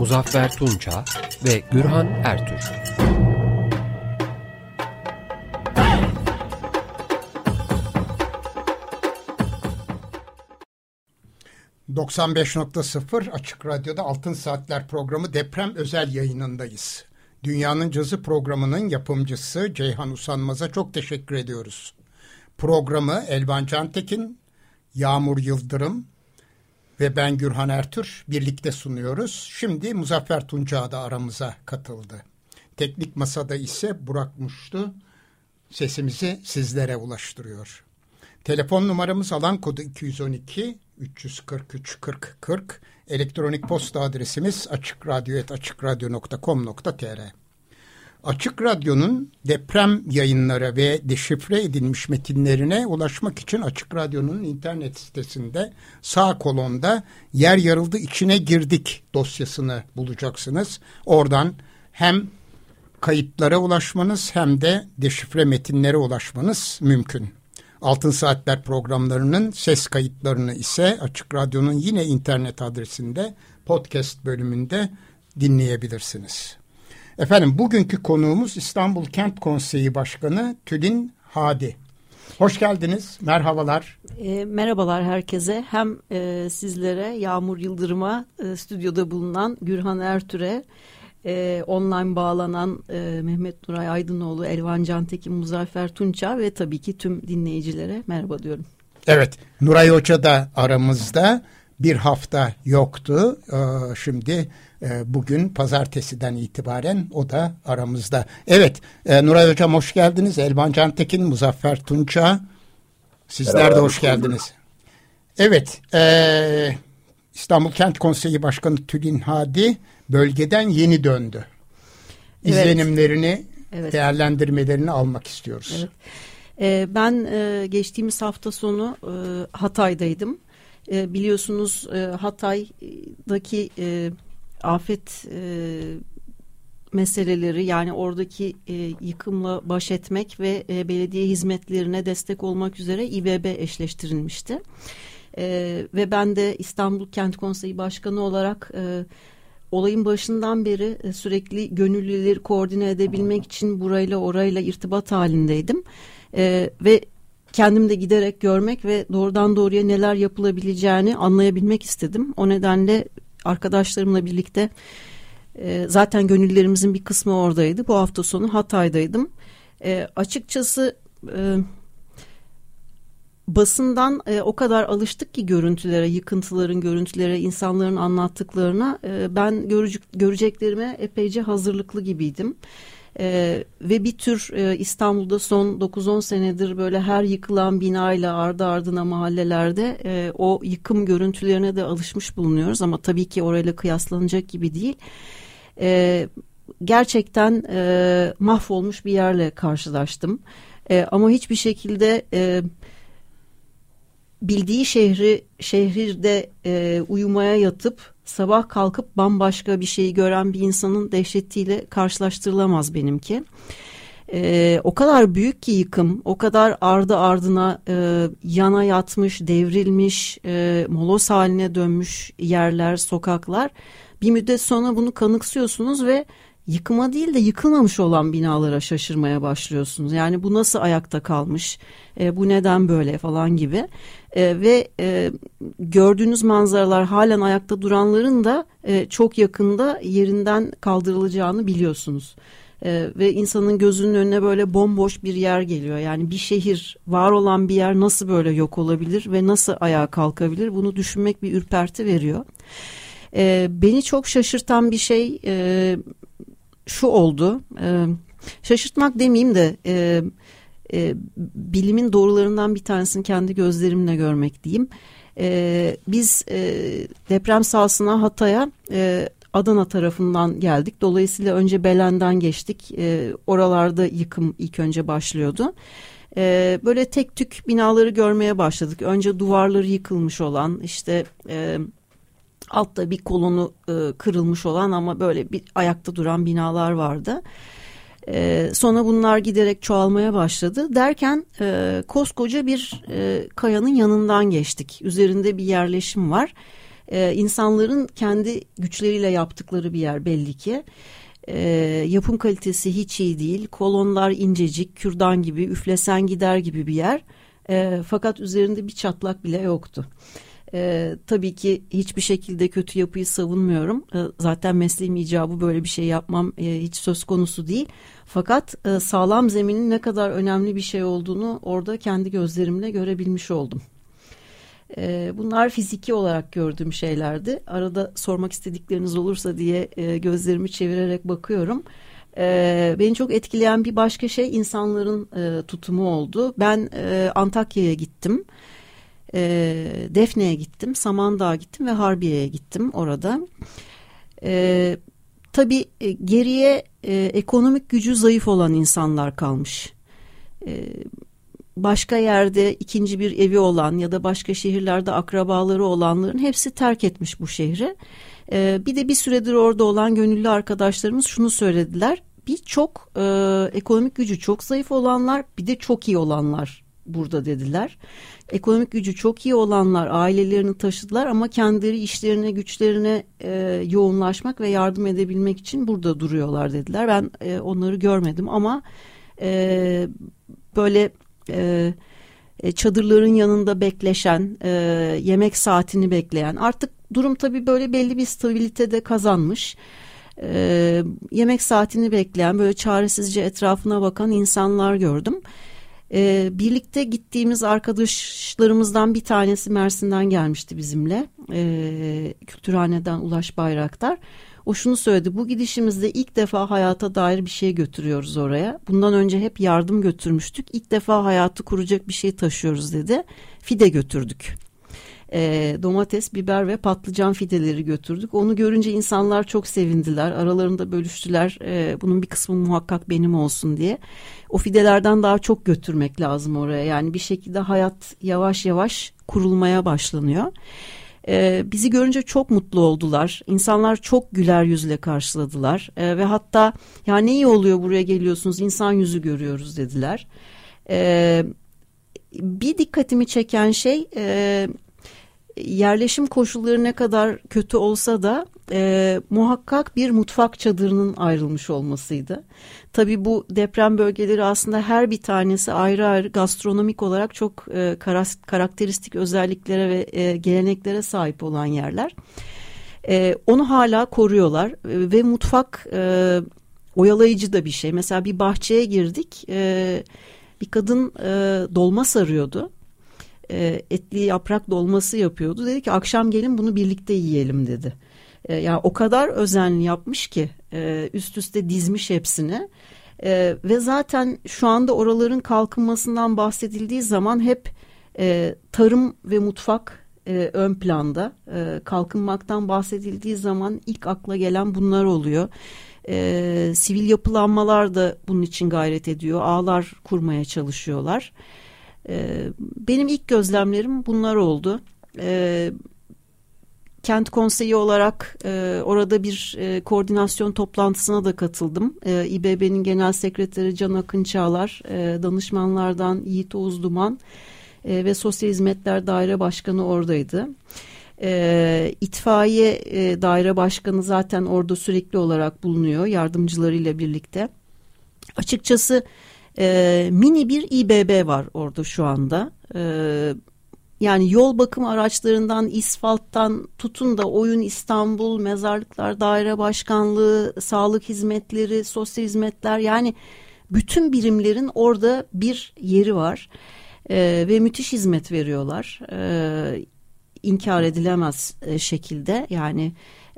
Muzaffer Tunça ve Gürhan Ertür. ...95.0 Açık Radyo'da Altın Saatler programı deprem özel yayınındayız. Dünyanın Cazı programının yapımcısı Ceyhan Usanmaz'a çok teşekkür ediyoruz. Programı Elvan Cantekin, Yağmur Yıldırım ve ben Gürhan Ertür birlikte sunuyoruz. Şimdi Muzaffer Tunca da aramıza katıldı. Teknik masada ise Burak Muştu sesimizi sizlere ulaştırıyor. Telefon numaramız alan kodu 212 343 40 40. Elektronik posta adresimiz açıkradyo.com.tr Açık Radyo'nun deprem yayınları ve deşifre edilmiş metinlerine ulaşmak için Açık Radyo'nun internet sitesinde sağ kolonda yer yarıldı içine girdik dosyasını bulacaksınız. Oradan hem kayıtlara ulaşmanız hem de deşifre metinlere ulaşmanız mümkün. Altın Saatler programlarının ses kayıtlarını ise Açık Radyo'nun yine internet adresinde podcast bölümünde dinleyebilirsiniz. Efendim bugünkü konuğumuz İstanbul Kent Konseyi Başkanı Tülin Hadi. Hoş geldiniz. Merhabalar. E, merhabalar herkese. Hem e, sizlere Yağmur Yıldırım'a e, stüdyoda bulunan Gürhan Ertür'e e, online bağlanan e, Mehmet Nuray Aydınoğlu, Elvan Cantekin, Muzaffer Tunça ve tabii ki tüm dinleyicilere merhaba diyorum. Evet, Nuray Hoca da aramızda bir hafta yoktu. Ee, şimdi e, bugün pazartesiden itibaren o da aramızda. Evet, e, Nuray Hocam hoş geldiniz. Elvan Cantekin, Muzaffer Tunça. Sizler Merhaba, de hoş geldiniz. Evet, e, İstanbul Kent Konseyi Başkanı Tülin Hadi bölgeden yeni döndü. İzlenimlerini, evet. değerlendirmelerini almak istiyoruz. Evet. E, ben e, geçtiğimiz hafta sonu e, Hatay'daydım. Biliyorsunuz Hatay'daki afet e, meseleleri yani oradaki e, yıkımla baş etmek ve e, belediye hizmetlerine destek olmak üzere İBB eşleştirilmişti. E, ve ben de İstanbul Kent Konseyi Başkanı olarak e, olayın başından beri e, sürekli gönüllüleri koordine edebilmek için burayla orayla irtibat halindeydim. E, ve kendim de giderek görmek ve doğrudan doğruya neler yapılabileceğini anlayabilmek istedim. O nedenle arkadaşlarımla birlikte e, zaten gönüllerimizin bir kısmı oradaydı. Bu hafta sonu Hatay'daydım. E, açıkçası e, basından e, o kadar alıştık ki görüntülere, yıkıntıların görüntülere, insanların anlattıklarına e, ben görecek, göreceklerime epeyce hazırlıklı gibiydim. Ee, ve bir tür e, İstanbul'da son 9-10 senedir böyle her yıkılan binayla ardı ardına mahallelerde e, o yıkım görüntülerine de alışmış bulunuyoruz ama tabii ki orayla kıyaslanacak gibi değil. E, gerçekten e, mahvolmuş bir yerle karşılaştım. E, ama hiçbir şekilde e, bildiği şehri şehirde e, uyumaya yatıp sabah kalkıp bambaşka bir şeyi gören bir insanın dehşetiyle karşılaştırılamaz benimki. Ee, o kadar büyük ki yıkım, o kadar ardı ardına e, yana yatmış, devrilmiş, e, molos haline dönmüş yerler, sokaklar. Bir müddet sonra bunu kanıksıyorsunuz ve yıkıma değil de yıkılmamış olan binalara şaşırmaya başlıyorsunuz. Yani bu nasıl ayakta kalmış, e, bu neden böyle falan gibi. E, ve e, gördüğünüz manzaralar halen ayakta duranların da e, çok yakında yerinden kaldırılacağını biliyorsunuz. E, ve insanın gözünün önüne böyle bomboş bir yer geliyor. Yani bir şehir, var olan bir yer nasıl böyle yok olabilir ve nasıl ayağa kalkabilir? Bunu düşünmek bir ürperti veriyor. E, beni çok şaşırtan bir şey e, şu oldu. E, şaşırtmak demeyeyim de e, e, bilimin doğrularından bir tanesini kendi gözlerimle görmek diyeyim. E, biz e, deprem sahasına Hatay'a e, Adana tarafından geldik. Dolayısıyla önce Belen'den geçtik. E, oralarda yıkım ilk önce başlıyordu. E, böyle tek tük binaları görmeye başladık. Önce duvarları yıkılmış olan işte e, altta bir kolonu e, kırılmış olan ama böyle bir ayakta duran binalar vardı. E, sonra bunlar giderek çoğalmaya başladı. Derken e, koskoca bir e, kayanın yanından geçtik. Üzerinde bir yerleşim var. E, insanların kendi güçleriyle yaptıkları bir yer belli ki. E, yapım kalitesi hiç iyi değil. Kolonlar incecik, kürdan gibi, üflesen gider gibi bir yer. E, fakat üzerinde bir çatlak bile yoktu. E, tabii ki hiçbir şekilde kötü yapıyı savunmuyorum. E, zaten mesleğim icabı böyle bir şey yapmam e, hiç söz konusu değil. Fakat e, sağlam zeminin ne kadar önemli bir şey olduğunu orada kendi gözlerimle görebilmiş oldum. E, bunlar fiziki olarak gördüğüm şeylerdi. Arada sormak istedikleriniz olursa diye e, gözlerimi çevirerek bakıyorum. E, beni çok etkileyen bir başka şey insanların e, tutumu oldu. Ben e, Antakya'ya gittim. E, Defne'ye gittim, Samandağ'a gittim ve Harbiye'ye gittim orada. E, tabii geriye e, ekonomik gücü zayıf olan insanlar kalmış. E, başka yerde ikinci bir evi olan ya da başka şehirlerde akrabaları olanların hepsi terk etmiş bu şehri. E, bir de bir süredir orada olan gönüllü arkadaşlarımız şunu söylediler. Birçok e, ekonomik gücü çok zayıf olanlar bir de çok iyi olanlar burada dediler. Ekonomik gücü çok iyi olanlar ailelerini taşıdılar ama kendileri işlerine güçlerine e, yoğunlaşmak ve yardım edebilmek için burada duruyorlar dediler. Ben e, onları görmedim ama e, böyle e, e çadırların yanında bekleşen, e, yemek saatini bekleyen artık durum tabii böyle belli bir stabilitede kazanmış. E, yemek saatini bekleyen böyle çaresizce etrafına bakan insanlar gördüm. E, birlikte gittiğimiz arkadaşlarımızdan bir tanesi Mersin'den gelmişti bizimle. E, Kültürhane'den Ulaş Bayraktar. O şunu söyledi. Bu gidişimizde ilk defa hayata dair bir şey götürüyoruz oraya. Bundan önce hep yardım götürmüştük. İlk defa hayatı kuracak bir şey taşıyoruz dedi. Fide götürdük e, domates, biber ve patlıcan fideleri götürdük. Onu görünce insanlar çok sevindiler. Aralarında bölüştüler. E, bunun bir kısmı muhakkak benim olsun diye. O fidelerden daha çok götürmek lazım oraya. Yani bir şekilde hayat yavaş yavaş kurulmaya başlanıyor. Ee, bizi görünce çok mutlu oldular. İnsanlar çok güler yüzle karşıladılar ee, ve hatta ya ne iyi oluyor buraya geliyorsunuz insan yüzü görüyoruz dediler. Ee, bir dikkatimi çeken şey e, yerleşim koşulları ne kadar kötü olsa da e, muhakkak bir mutfak çadırının ayrılmış olmasıydı. Tabii bu deprem bölgeleri aslında her bir tanesi ayrı ayrı gastronomik olarak çok e, karakteristik özelliklere ve e, geleneklere sahip olan yerler. E, onu hala koruyorlar e, ve mutfak e, oyalayıcı da bir şey. Mesela bir bahçeye girdik, e, bir kadın e, dolma sarıyordu e, etli yaprak dolması yapıyordu. Dedi ki akşam gelin bunu birlikte yiyelim dedi. E, yani o kadar özenli yapmış ki e, üst üste dizmiş hepsini. E, ve zaten şu anda oraların kalkınmasından bahsedildiği zaman hep e, tarım ve mutfak e, ön planda. E, kalkınmaktan bahsedildiği zaman ilk akla gelen bunlar oluyor. E, sivil yapılanmalar da bunun için gayret ediyor. Ağlar kurmaya çalışıyorlar. Ee, benim ilk gözlemlerim bunlar oldu. Ee, kent konseyi olarak e, orada bir e, koordinasyon toplantısına da katıldım. E, İBB'nin genel sekreteri Can Akın Çağlar, e, danışmanlardan Yiğit Oğuz Duman ve Sosyal Hizmetler Daire Başkanı oradaydı. E, itfaiye e, daire başkanı zaten orada sürekli olarak bulunuyor yardımcılarıyla birlikte. Açıkçası e, mini bir İBB var orada şu anda. E, yani yol bakım araçlarından, isfalttan tutun da Oyun İstanbul, Mezarlıklar Daire Başkanlığı, sağlık hizmetleri, sosyal hizmetler yani bütün birimlerin orada bir yeri var. E, ve müthiş hizmet veriyorlar. E, inkar edilemez e, şekilde yani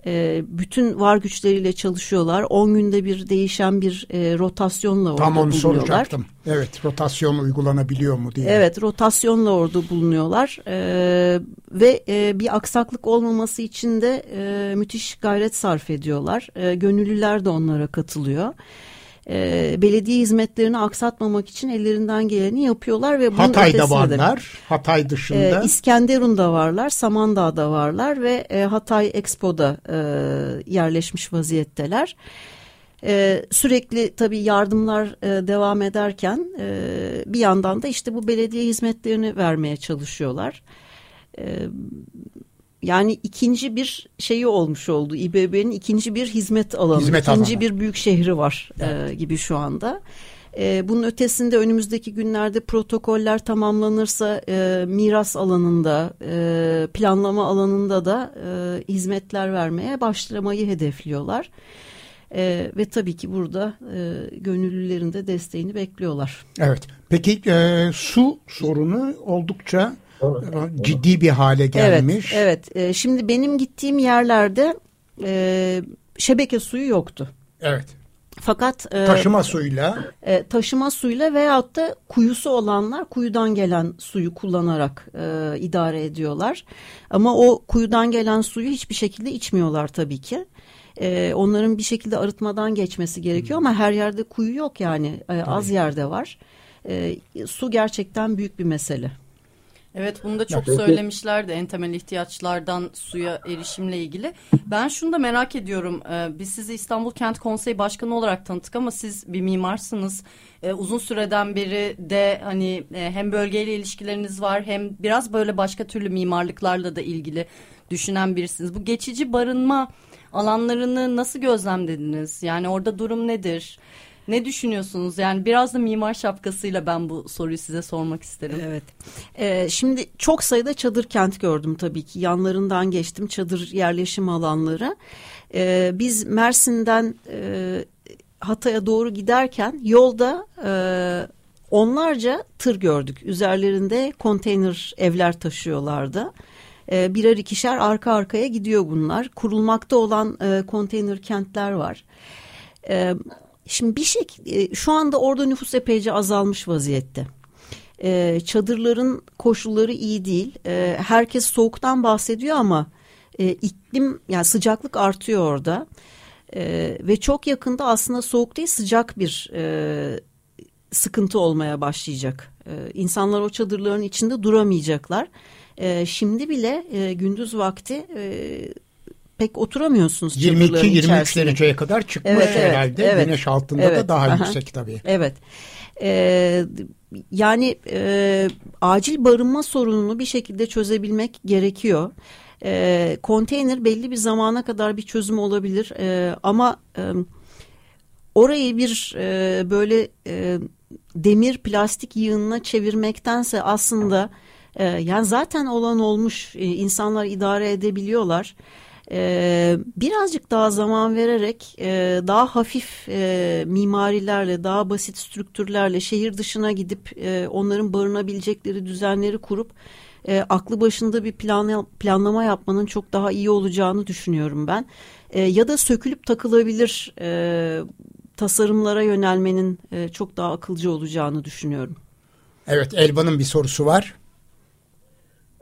e, bütün var güçleriyle çalışıyorlar. 10 günde bir değişen bir e, rotasyonla orada Tam onu bulunuyorlar. soracaktım. Evet rotasyon uygulanabiliyor mu diye. Evet rotasyonla orada bulunuyorlar e, ve e, bir aksaklık olmaması için de e, müthiş gayret sarf ediyorlar. E, gönüllüler de onlara katılıyor. E, belediye hizmetlerini aksatmamak için ellerinden geleni yapıyorlar ve bunun Hatay'da de- varlar. Hatay dışında. e, İskenderun'da varlar, Samandağ'da varlar ve e, Hatay Expo'da e, yerleşmiş vaziyetteler. E, sürekli tabii yardımlar e, devam ederken e, bir yandan da işte bu belediye hizmetlerini vermeye çalışıyorlar. E, yani ikinci bir şeyi olmuş oldu. İBB'nin ikinci bir hizmet alanı, Hizmet ikinci alanı. bir büyük şehri var e, gibi şu anda. E, bunun ötesinde önümüzdeki günlerde protokoller tamamlanırsa e, miras alanında, e, planlama alanında da e, hizmetler vermeye başlamayı hedefliyorlar. E, ve tabii ki burada e, gönüllülerin de desteğini bekliyorlar. Evet. Peki e, su sorunu oldukça e, ciddi bir hale gelmiş. Evet, evet. E, şimdi benim gittiğim yerlerde e, şebeke suyu yoktu. Evet. Fakat e, Taşıma suyuyla e, taşıma suyla veyahut da kuyusu olanlar kuyudan gelen suyu kullanarak e, idare ediyorlar. Ama o kuyudan gelen suyu hiçbir şekilde içmiyorlar tabii ki. E, onların bir şekilde arıtmadan geçmesi gerekiyor ama her yerde kuyu yok yani E, az yerde var. E, su gerçekten büyük bir mesele. Evet bunu da çok Peki. söylemişlerdi en temel ihtiyaçlardan suya erişimle ilgili. Ben şunu da merak ediyorum. Ee, Biz sizi İstanbul Kent Konseyi Başkanı olarak tanıdık ama siz bir mimarsınız. Ee, Uzun süreden beri de hani e, hem bölgeyle ilişkileriniz var hem biraz böyle başka türlü mimarlıklarla da ilgili düşünen birisiniz. Bu geçici barınma alanlarını nasıl gözlemlediniz? Yani orada durum nedir? Ne düşünüyorsunuz? Yani biraz da mimar şapkasıyla ben bu soruyu size sormak isterim. Evet. Ee, şimdi çok sayıda çadır kent gördüm tabii ki. Yanlarından geçtim çadır yerleşim alanları. Ee, biz Mersin'den e, Hatay'a doğru giderken yolda e, onlarca tır gördük. Üzerlerinde konteyner evler taşıyorlardı. E, birer ikişer arka arkaya gidiyor bunlar. Kurulmakta olan e, konteyner kentler var. E, şimdi bir şey şu anda orada nüfus epeyce azalmış vaziyette. E, çadırların koşulları iyi değil. E, herkes soğuktan bahsediyor ama e, iklim yani sıcaklık artıyor orada. E, ve çok yakında aslında soğuk değil sıcak bir e, sıkıntı olmaya başlayacak. E, insanlar o çadırların içinde duramayacaklar. E, şimdi bile e, gündüz vakti e, pek oturamıyorsunuz çadırların 22-23 içerisinde. dereceye kadar çıkmış Evet, herhalde. evet. Güneş altında da Evet, daha aha. yüksek tabii. Evet. Ee, yani e, acil barınma sorununu bir şekilde çözebilmek gerekiyor. Ee, konteyner belli bir zamana kadar bir çözüm olabilir Ee, ama e, orayı bir e, böyle e, demir plastik yığınına çevirmektense aslında e, yani zaten olan olmuş e, insanlar idare edebiliyorlar. Ee, birazcık daha zaman vererek e, daha hafif e, mimarilerle daha basit strüktürlerle şehir dışına gidip e, onların barınabilecekleri düzenleri kurup e, aklı başında bir plan, planlama yapmanın çok daha iyi olacağını düşünüyorum ben. E, ya da sökülüp takılabilir e, tasarımlara yönelmenin e, çok daha akılcı olacağını düşünüyorum. Evet Elvan'ın bir sorusu var.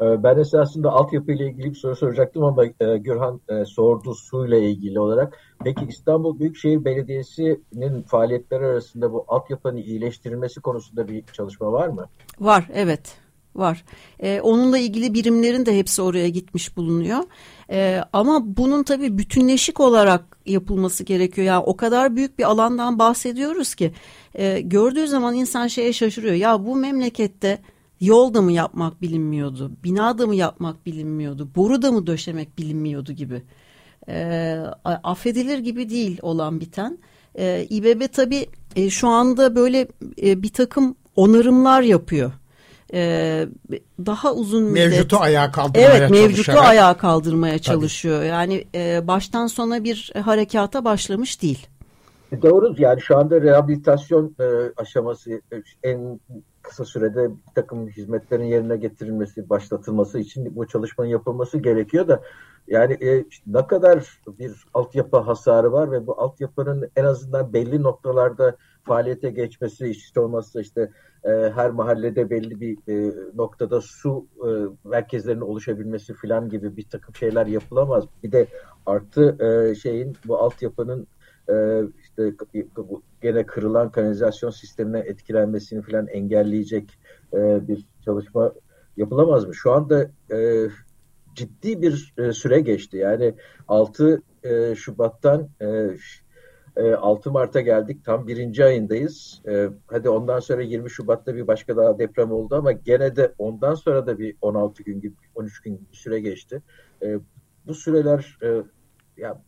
Ee, Ben esasında altyapıyla ilgili bir soru soracaktım ama e, Gürhan e, sordu suyla ilgili olarak. Peki İstanbul Büyükşehir Belediyesi'nin faaliyetleri arasında bu altyapının iyileştirilmesi konusunda bir çalışma var mı? Var evet var. Ee, onunla ilgili birimlerin de hepsi oraya gitmiş bulunuyor. Ee, ama bunun tabii bütünleşik olarak yapılması gerekiyor. Yani o kadar büyük bir alandan bahsediyoruz ki e, gördüğü zaman insan şeye şaşırıyor. Ya bu memlekette yol da mı yapmak bilinmiyordu, bina da mı yapmak bilinmiyordu, boru da mı döşemek bilinmiyordu gibi. E, affedilir gibi değil olan biten. E, İBB tabii e, şu anda böyle e, bir takım onarımlar yapıyor. E, daha uzun müddet. Mevcutu ayağa kaldırmaya Evet mevcutu ayağa kaldırmaya çalışıyor. Yani e, baştan sona bir harekata başlamış değil. E, Doğru yani şu anda rehabilitasyon e, aşaması e, en kısa sürede bir takım hizmetlerin yerine getirilmesi, başlatılması için bu çalışmanın yapılması gerekiyor da yani e, işte ne kadar bir altyapı hasarı var ve bu altyapının en azından belli noktalarda faaliyete geçmesi, işte olmazsa işte e, her mahallede belli bir e, noktada su e, merkezlerinin oluşabilmesi falan gibi bir takım şeyler yapılamaz. Bir de artı e, şeyin bu altyapının e, işte gene kırılan kanalizasyon sistemine etkilenmesini falan engelleyecek e, bir çalışma yapılamaz mı? Şu anda e, ciddi bir e, süre geçti. Yani 6 e, Şubat'tan e, 6 e, Mart'a geldik. Tam birinci ayındayız. E, hadi ondan sonra 20 Şubat'ta bir başka daha deprem oldu ama gene de ondan sonra da bir 16 gün gibi 13 gün gibi süre geçti. E, bu süreler ya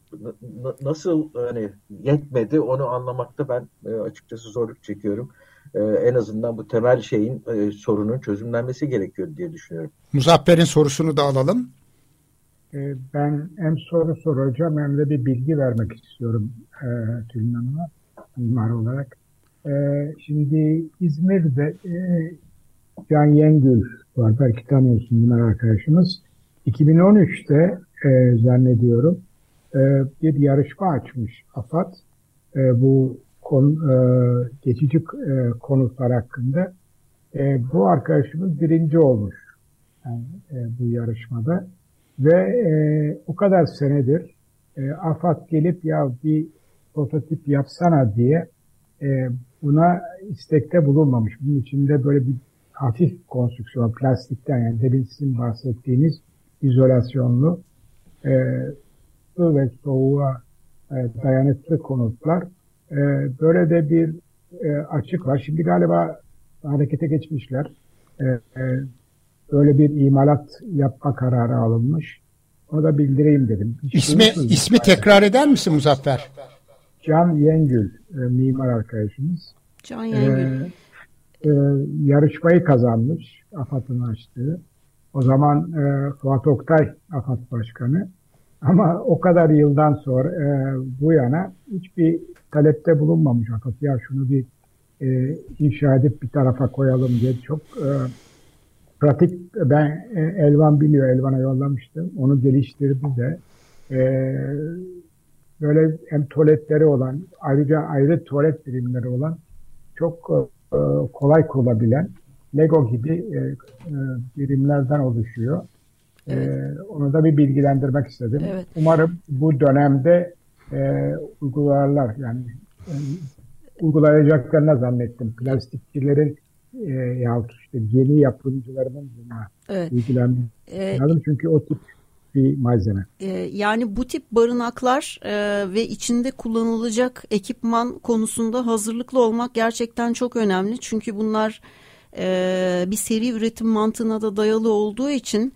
nasıl hani yetmedi onu anlamakta ben açıkçası zorluk çekiyorum. en azından bu temel şeyin sorunun çözümlenmesi gerekiyor diye düşünüyorum. Muzaffer'in sorusunu da alalım. Ee, ben hem soru soracağım hem de bir bilgi vermek istiyorum e, Tülin Hanım'a mimar olarak. E, şimdi İzmir'de e, Can Yengül var. Belki tanıyorsun mimar arkadaşımız. 2013'te e, zannediyorum e, bir yarışma açmış AFAD. E, bu konu, e, geçici e, konutlar hakkında. Bu arkadaşımız birinci olmuş yani, bu yarışmada. Ve o kadar senedir e, AFAD gelip ya bir prototip yapsana diye buna istekte bulunmamış. Bunun içinde böyle bir hafif konstrüksiyon plastikten yani demin sizin bahsettiğiniz izolasyonlu ve soğuğa e, dayanıklı konutlar. E, böyle de bir e, açık var. Şimdi galiba harekete geçmişler. E, e, böyle bir imalat yapma kararı alınmış. Onu da bildireyim dedim. Hiç ismi ismi tekrar eder misin Muzaffer? Can Yengül, e, mimar arkadaşımız. Can Yengül. E, e, yarışmayı kazanmış, AFAD'ın açtığı. O zaman e, Fuat Oktay AFAD Başkanı. Ama o kadar yıldan sonra e, bu yana hiçbir talepte bulunmamış AFAD. Ya şunu bir e, inşa edip bir tarafa koyalım diye çok e, pratik ben e, Elvan biliyor Elvan'a yollamıştım. Onu geliştirdi de e, böyle hem tuvaletleri olan ayrıca ayrı tuvalet birimleri olan çok e, kolay kurulabilen Lego gibi e, e, birimlerden oluşuyor. E, evet. E, onu da bir bilgilendirmek istedim. Evet. Umarım bu dönemde e, uygularlar yani e, uygulayacaklarına zannettim. Plastikçilerin e, yahut işte yeni yapımcılarının buna evet. ilgilenmesi ee, Çünkü o tip bir malzeme. E, yani bu tip barınaklar e, ve içinde kullanılacak ekipman konusunda hazırlıklı olmak gerçekten çok önemli. Çünkü bunlar e, bir seri üretim mantığına da dayalı olduğu için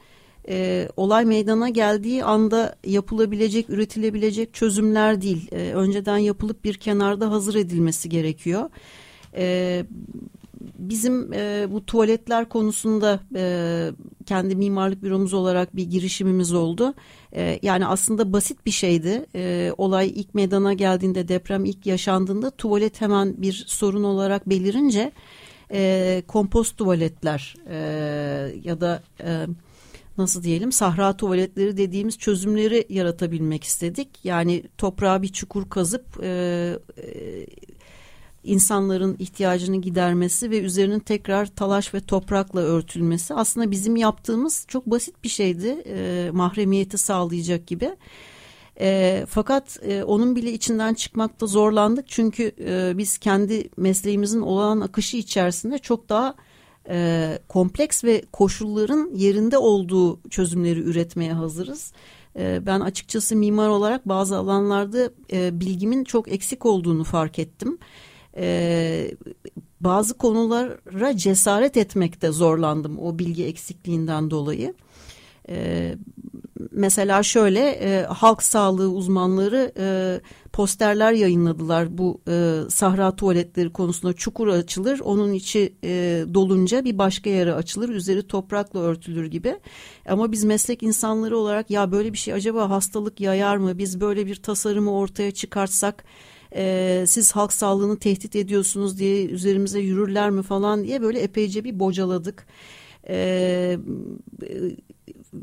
e, olay meydana geldiği anda yapılabilecek, üretilebilecek çözümler değil. E, önceden yapılıp bir kenarda hazır edilmesi gerekiyor. E, bizim e, bu tuvaletler konusunda e, kendi mimarlık büromuz olarak bir girişimimiz oldu. E, yani aslında basit bir şeydi. E, olay ilk meydana geldiğinde deprem ilk yaşandığında tuvalet hemen bir sorun olarak belirince e, kompost tuvaletler e, ya da e, nasıl diyelim sahra tuvaletleri dediğimiz çözümleri yaratabilmek istedik. Yani toprağa bir çukur kazıp e, e, insanların ihtiyacını gidermesi ve üzerinin tekrar talaş ve toprakla örtülmesi aslında bizim yaptığımız çok basit bir şeydi e, mahremiyeti sağlayacak gibi. E, fakat e, onun bile içinden çıkmakta zorlandık çünkü e, biz kendi mesleğimizin olan akışı içerisinde çok daha e, kompleks ve koşulların yerinde olduğu çözümleri üretmeye hazırız. E, ben açıkçası mimar olarak bazı alanlarda e, bilgimin çok eksik olduğunu fark ettim e, bazı konulara cesaret etmekte zorlandım o bilgi eksikliğinden dolayı. E, mesela şöyle e, halk sağlığı uzmanları e, posterler yayınladılar. Bu e, sahra tuvaletleri konusunda çukur açılır onun içi e, dolunca bir başka yere açılır üzeri toprakla örtülür gibi. Ama biz meslek insanları olarak ya böyle bir şey acaba hastalık yayar mı? Biz böyle bir tasarımı ortaya çıkartsak e, siz halk sağlığını tehdit ediyorsunuz diye üzerimize yürürler mi? falan diye böyle epeyce bir bocaladık. E,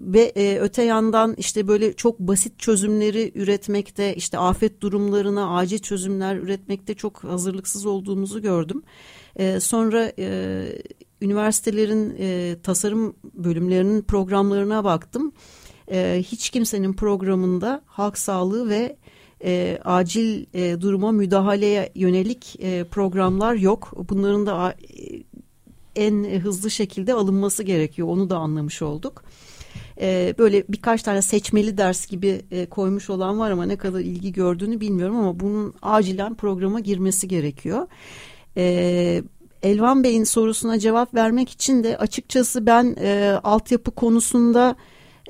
ve e, öte yandan işte böyle çok basit çözümleri üretmekte işte afet durumlarına acil çözümler üretmekte çok hazırlıksız olduğumuzu gördüm. E, sonra e, üniversitelerin e, tasarım bölümlerinin programlarına baktım. E, hiç kimsenin programında halk sağlığı ve e, acil e, duruma müdahaleye yönelik e, programlar yok. Bunların da e, en hızlı şekilde alınması gerekiyor. Onu da anlamış olduk. E, böyle birkaç tane seçmeli ders gibi e, koymuş olan var ama ne kadar ilgi gördüğünü bilmiyorum ama bunun acilen programa girmesi gerekiyor. E, Elvan Bey'in sorusuna cevap vermek için de açıkçası ben e, altyapı konusunda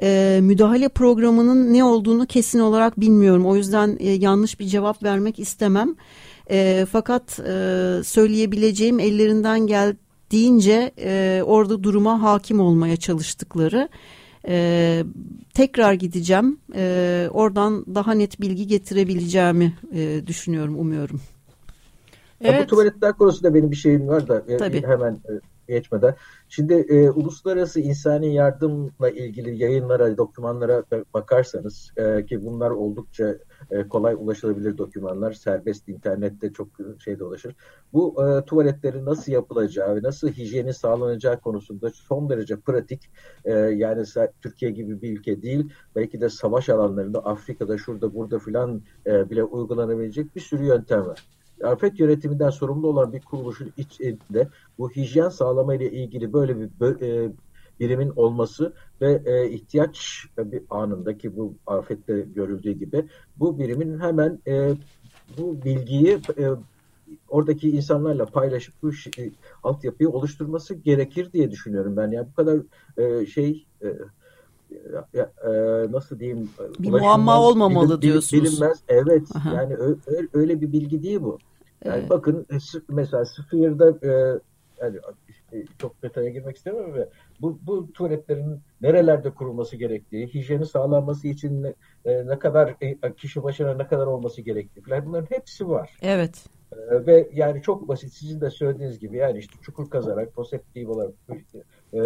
e, müdahale programının ne olduğunu kesin olarak bilmiyorum. O yüzden e, yanlış bir cevap vermek istemem. E, fakat e, söyleyebileceğim ellerinden geldiğince e, orada duruma hakim olmaya çalıştıkları. E, tekrar gideceğim. E, oradan daha net bilgi getirebileceğimi e, düşünüyorum, umuyorum. Evet. Ya bu tuvaletler konusunda benim bir şeyim var da e, Tabii. hemen e, geçmeden. Şimdi e, uluslararası insani yardımla ilgili yayınlara, dokümanlara bakarsanız e, ki bunlar oldukça e, kolay ulaşılabilir dokümanlar. Serbest internette çok şey dolaşır. Bu e, tuvaletlerin nasıl yapılacağı ve nasıl hijyeni sağlanacağı konusunda son derece pratik. E, yani Türkiye gibi bir ülke değil. Belki de savaş alanlarında Afrika'da şurada burada filan e, bile uygulanabilecek bir sürü yöntem var afet yönetiminden sorumlu olan bir kuruluşun içinde bu hijyen sağlama ile ilgili böyle bir e, birimin olması ve e, ihtiyaç bir anındaki bu afette görüldüğü gibi bu birimin hemen e, bu bilgiyi e, oradaki insanlarla paylaşıp bu şey, altyapıyı oluşturması gerekir diye düşünüyorum ben. Yani bu kadar e, şey e, e, nasıl diyeyim bir muamma olmamalı bilin, diyorsunuz. Bilinmez. Evet. Aha. Yani öyle, öyle bir bilgi değil bu. Yani evet. bakın e, mesela Sphere'da e, yani e, çok detaya girmek istemiyorum ve bu, bu tuvaletlerin nerelerde kurulması gerektiği, hijyeni sağlanması için ne, e, ne kadar e, kişi başına ne kadar olması gerektiği falan bunların hepsi var. Evet. E, ve yani çok basit sizin de söylediğiniz gibi yani işte çukur kazarak, poseptif olarak e,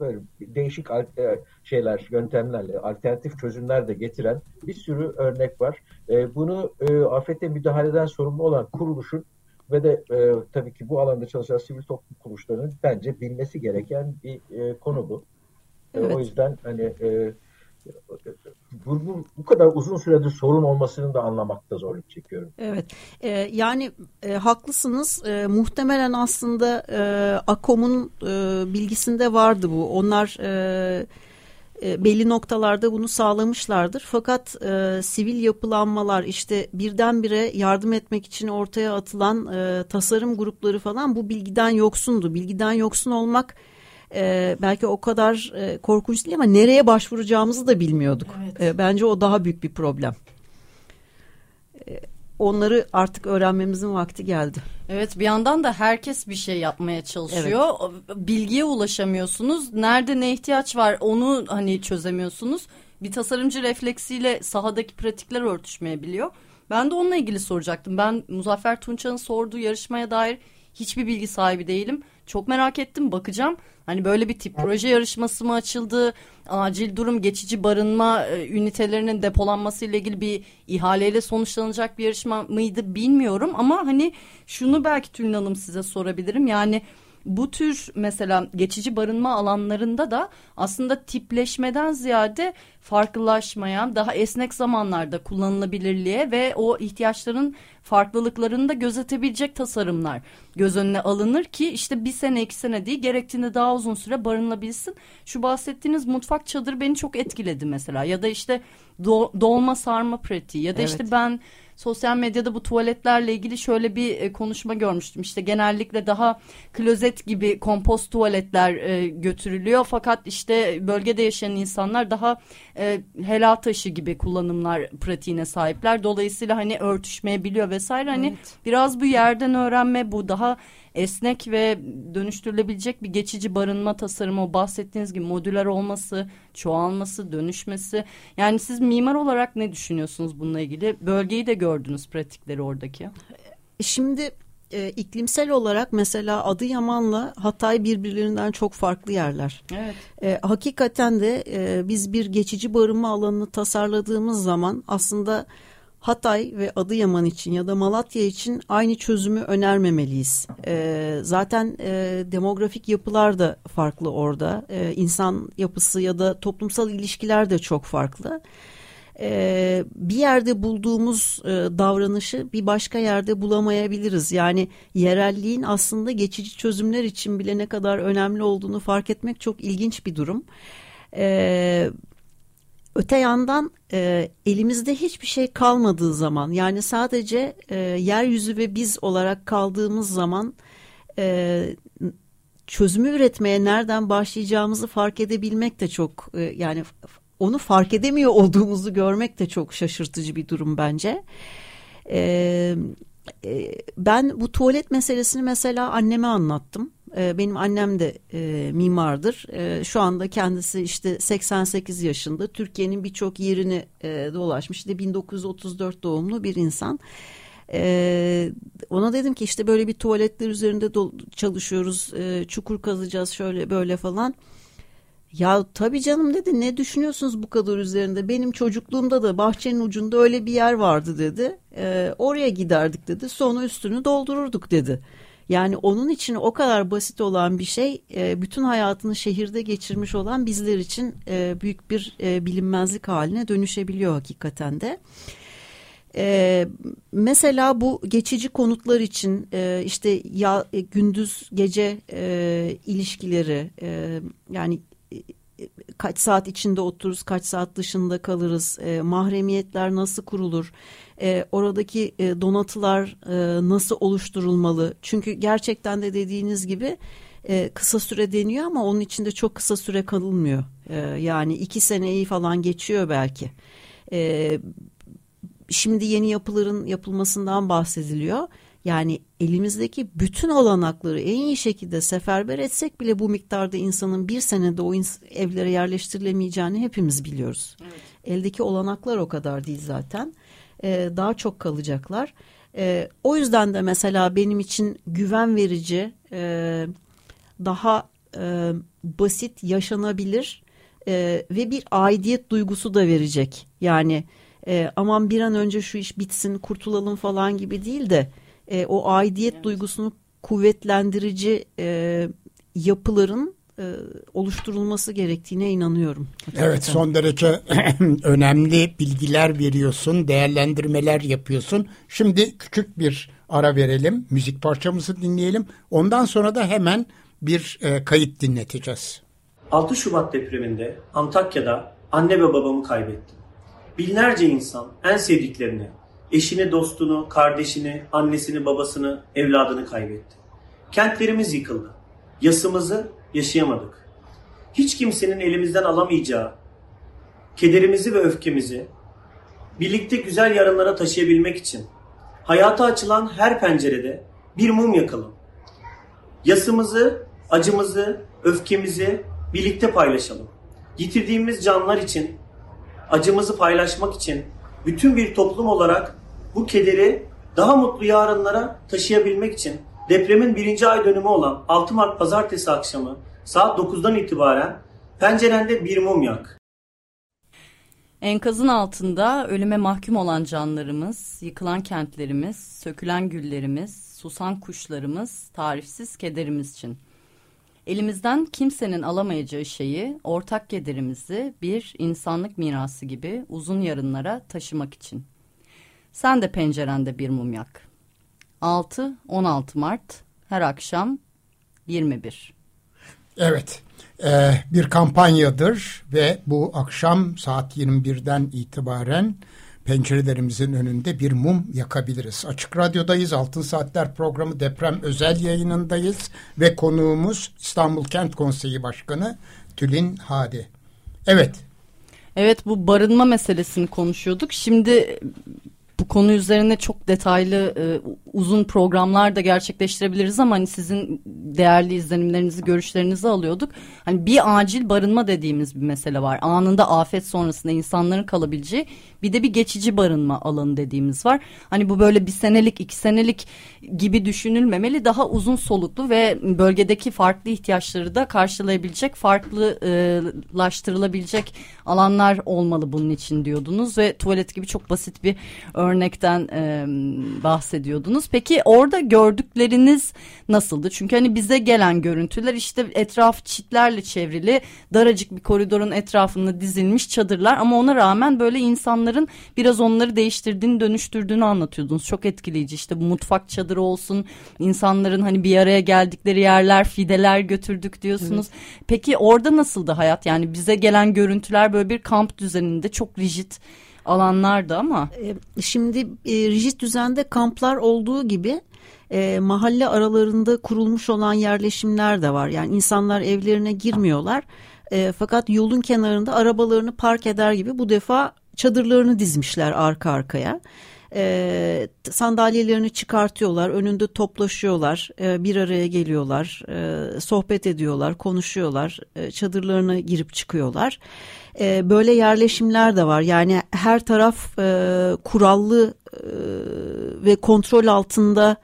böyle değişik e, şeyler, yöntemlerle, alternatif çözümler de getiren bir sürü örnek var. E, bunu e, afete müdahaleden sorumlu olan kuruluşun ve de tabii ki bu alanda çalışan sivil toplum kuruluşlarının bence bilmesi gereken bir konu bu. Evet. O yüzden hani bu, bu, bu kadar uzun süredir sorun olmasını da anlamakta zorluk çekiyorum. Evet e, yani e, haklısınız e, muhtemelen aslında e, AKOM'un e, bilgisinde vardı bu onlar e, e, belli noktalarda bunu sağlamışlardır fakat e, sivil yapılanmalar işte birdenbire yardım etmek için ortaya atılan e, tasarım grupları falan bu bilgiden yoksundu bilgiden yoksun olmak e, belki o kadar e, korkunç değil ama nereye başvuracağımızı da bilmiyorduk. Evet. E, bence o daha büyük bir problem. E, onları artık öğrenmemizin vakti geldi. Evet bir yandan da herkes bir şey yapmaya çalışıyor. Evet. Bilgiye ulaşamıyorsunuz. Nerede ne ihtiyaç var onu hani çözemiyorsunuz. Bir tasarımcı refleksiyle sahadaki pratikler örtüşmeyebiliyor. Ben de onunla ilgili soracaktım. Ben Muzaffer Tunçan'ın sorduğu yarışmaya dair hiçbir bilgi sahibi değilim. Çok merak ettim bakacağım. Hani böyle bir tip proje yarışması mı açıldı? Acil durum geçici barınma e, ünitelerinin depolanması ile ilgili bir ihaleyle sonuçlanacak bir yarışma mıydı bilmiyorum ama hani şunu belki Tülin Hanım size sorabilirim. Yani bu tür mesela geçici barınma alanlarında da aslında tipleşmeden ziyade farklılaşmaya, daha esnek zamanlarda kullanılabilirliğe ve o ihtiyaçların farklılıklarını da gözetebilecek tasarımlar göz önüne alınır ki işte bir sene iki sene değil gerektiğinde daha uzun süre barınabilsin. Şu bahsettiğiniz mutfak çadır beni çok etkiledi mesela ya da işte do, dolma sarma pratiği ya da evet. işte ben sosyal medyada bu tuvaletlerle ilgili şöyle bir e, konuşma görmüştüm. İşte genellikle daha klozet gibi kompost tuvaletler e, götürülüyor. Fakat işte bölgede yaşayan insanlar daha e, helal taşı gibi kullanımlar pratiğine sahipler. Dolayısıyla hani örtüşmeyebiliyor vesaire. Hani evet. biraz bu yerden öğrenme bu daha esnek ve dönüştürülebilecek bir geçici barınma tasarımı o bahsettiğiniz gibi modüler olması, çoğalması, dönüşmesi. Yani siz mimar olarak ne düşünüyorsunuz bununla ilgili? Bölgeyi de gördünüz pratikleri oradaki. Şimdi e, iklimsel olarak mesela Adıyaman'la Hatay birbirlerinden çok farklı yerler. Evet. E, hakikaten de e, biz bir geçici barınma alanını tasarladığımız zaman aslında Hatay ve Adıyaman için ya da Malatya için aynı çözümü önermemeliyiz. E, zaten e, demografik yapılar da farklı orada. E, insan yapısı ya da toplumsal ilişkiler de çok farklı e, bir yerde bulduğumuz e, davranışı bir başka yerde bulamayabiliriz. Yani yerelliğin aslında geçici çözümler için bile ne kadar önemli olduğunu fark etmek çok ilginç bir durum. E, öte yandan e, elimizde hiçbir şey kalmadığı zaman yani sadece e, yeryüzü ve biz olarak kaldığımız zaman e, çözümü üretmeye nereden başlayacağımızı fark edebilmek de çok e, yani onu fark edemiyor olduğumuzu görmek de çok şaşırtıcı bir durum bence. Ee, e, ben bu tuvalet meselesini mesela anneme anlattım. Ee, benim annem de e, mimardır. E, şu anda kendisi işte 88 yaşında. Türkiye'nin birçok yerini e, dolaşmış. İşte 1934 doğumlu bir insan. Ee, ona dedim ki işte böyle bir tuvaletler üzerinde çalışıyoruz. E, çukur kazacağız şöyle böyle falan. Ya tabii canım dedi ne düşünüyorsunuz bu kadar üzerinde? Benim çocukluğumda da bahçenin ucunda öyle bir yer vardı dedi. E, oraya giderdik dedi. Sonra üstünü doldururduk dedi. Yani onun için o kadar basit olan bir şey e, bütün hayatını şehirde geçirmiş olan bizler için e, büyük bir e, bilinmezlik haline dönüşebiliyor hakikaten de. Ee, mesela bu geçici konutlar için e, işte ya gündüz gece e, ilişkileri e, yani kaç saat içinde otururuz, kaç saat dışında kalırız, e, mahremiyetler nasıl kurulur, e, oradaki e, donatılar e, nasıl oluşturulmalı? Çünkü gerçekten de dediğiniz gibi e, kısa süre deniyor ama onun içinde çok kısa süre kalınmıyor. E, yani iki seneyi falan geçiyor belki. E, şimdi yeni yapıların yapılmasından bahsediliyor. Yani elimizdeki bütün olanakları en iyi şekilde seferber etsek bile bu miktarda insanın bir senede o evlere yerleştirilemeyeceğini hepimiz biliyoruz. Evet. Eldeki olanaklar o kadar değil zaten. Ee, daha çok kalacaklar. Ee, o yüzden de mesela benim için güven verici, e, daha e, basit, yaşanabilir e, ve bir aidiyet duygusu da verecek. Yani e, aman bir an önce şu iş bitsin, kurtulalım falan gibi değil de e, o aidiyet evet. duygusunu kuvvetlendirici e, yapıların e, oluşturulması gerektiğine inanıyorum. Hakikaten. Evet son derece önemli bilgiler veriyorsun, değerlendirmeler yapıyorsun. Şimdi küçük bir ara verelim, müzik parçamızı dinleyelim. Ondan sonra da hemen bir e, kayıt dinleteceğiz. 6 Şubat depreminde Antakya'da anne ve babamı kaybettim. Binlerce insan en sevdiklerini, eşini, dostunu, kardeşini, annesini, babasını, evladını kaybetti. Kentlerimiz yıkıldı. Yasımızı yaşayamadık. Hiç kimsenin elimizden alamayacağı kederimizi ve öfkemizi birlikte güzel yarınlara taşıyabilmek için hayata açılan her pencerede bir mum yakalım. Yasımızı, acımızı, öfkemizi birlikte paylaşalım. Yitirdiğimiz canlar için, acımızı paylaşmak için bütün bir toplum olarak bu kederi daha mutlu yarınlara taşıyabilmek için depremin birinci ay dönümü olan 6 Mart pazartesi akşamı saat 9'dan itibaren pencerende bir mum yak. Enkazın altında ölüme mahkum olan canlarımız, yıkılan kentlerimiz, sökülen güllerimiz, susan kuşlarımız, tarifsiz kederimiz için. Elimizden kimsenin alamayacağı şeyi, ortak kederimizi bir insanlık mirası gibi uzun yarınlara taşımak için. Sen de pencerende bir mum yak. 6-16 Mart her akşam 21. Evet e, bir kampanyadır ve bu akşam saat 21'den itibaren pencerelerimizin önünde bir mum yakabiliriz. Açık Radyo'dayız. Altın Saatler programı deprem özel yayınındayız ve konuğumuz İstanbul Kent Konseyi Başkanı Tülin Hadi. Evet. Evet bu barınma meselesini konuşuyorduk. Şimdi bu konu üzerine çok detaylı e, uzun programlar da gerçekleştirebiliriz ama hani sizin değerli izlenimlerinizi, görüşlerinizi alıyorduk. Hani bir acil barınma dediğimiz bir mesele var. Anında afet sonrasında insanların kalabileceği bir de bir geçici barınma alanı dediğimiz var. Hani bu böyle bir senelik, iki senelik gibi düşünülmemeli. Daha uzun soluklu ve bölgedeki farklı ihtiyaçları da karşılayabilecek, farklılaştırılabilecek alanlar olmalı bunun için diyordunuz ve tuvalet gibi çok basit bir örnekten e, bahsediyordunuz. Peki orada gördükleriniz nasıldı? Çünkü hani bize gelen görüntüler işte etraf çitlerle çevrili daracık bir koridorun etrafında dizilmiş çadırlar ama ona rağmen böyle insanların biraz onları değiştirdiğini dönüştürdüğünü anlatıyordunuz. Çok etkileyici işte bu mutfak çadırı olsun insanların hani bir araya geldikleri yerler fideler götürdük diyorsunuz. Evet. Peki orada nasıldı hayat? Yani bize gelen görüntüler böyle bir kamp düzeninde çok rigid alanlardı ama. E, şimdi e, rigid düzende kamplar olduğu gibi e, mahalle aralarında kurulmuş olan yerleşimler de var. Yani insanlar evlerine girmiyorlar. E, fakat yolun kenarında arabalarını park eder gibi bu defa çadırlarını dizmişler arka arkaya. E, sandalyelerini çıkartıyorlar, önünde toplaşıyorlar, e, bir araya geliyorlar, e, sohbet ediyorlar, konuşuyorlar, e, çadırlarına girip çıkıyorlar. E, böyle yerleşimler de var. Yani her taraf e, kurallı e, ve kontrol altında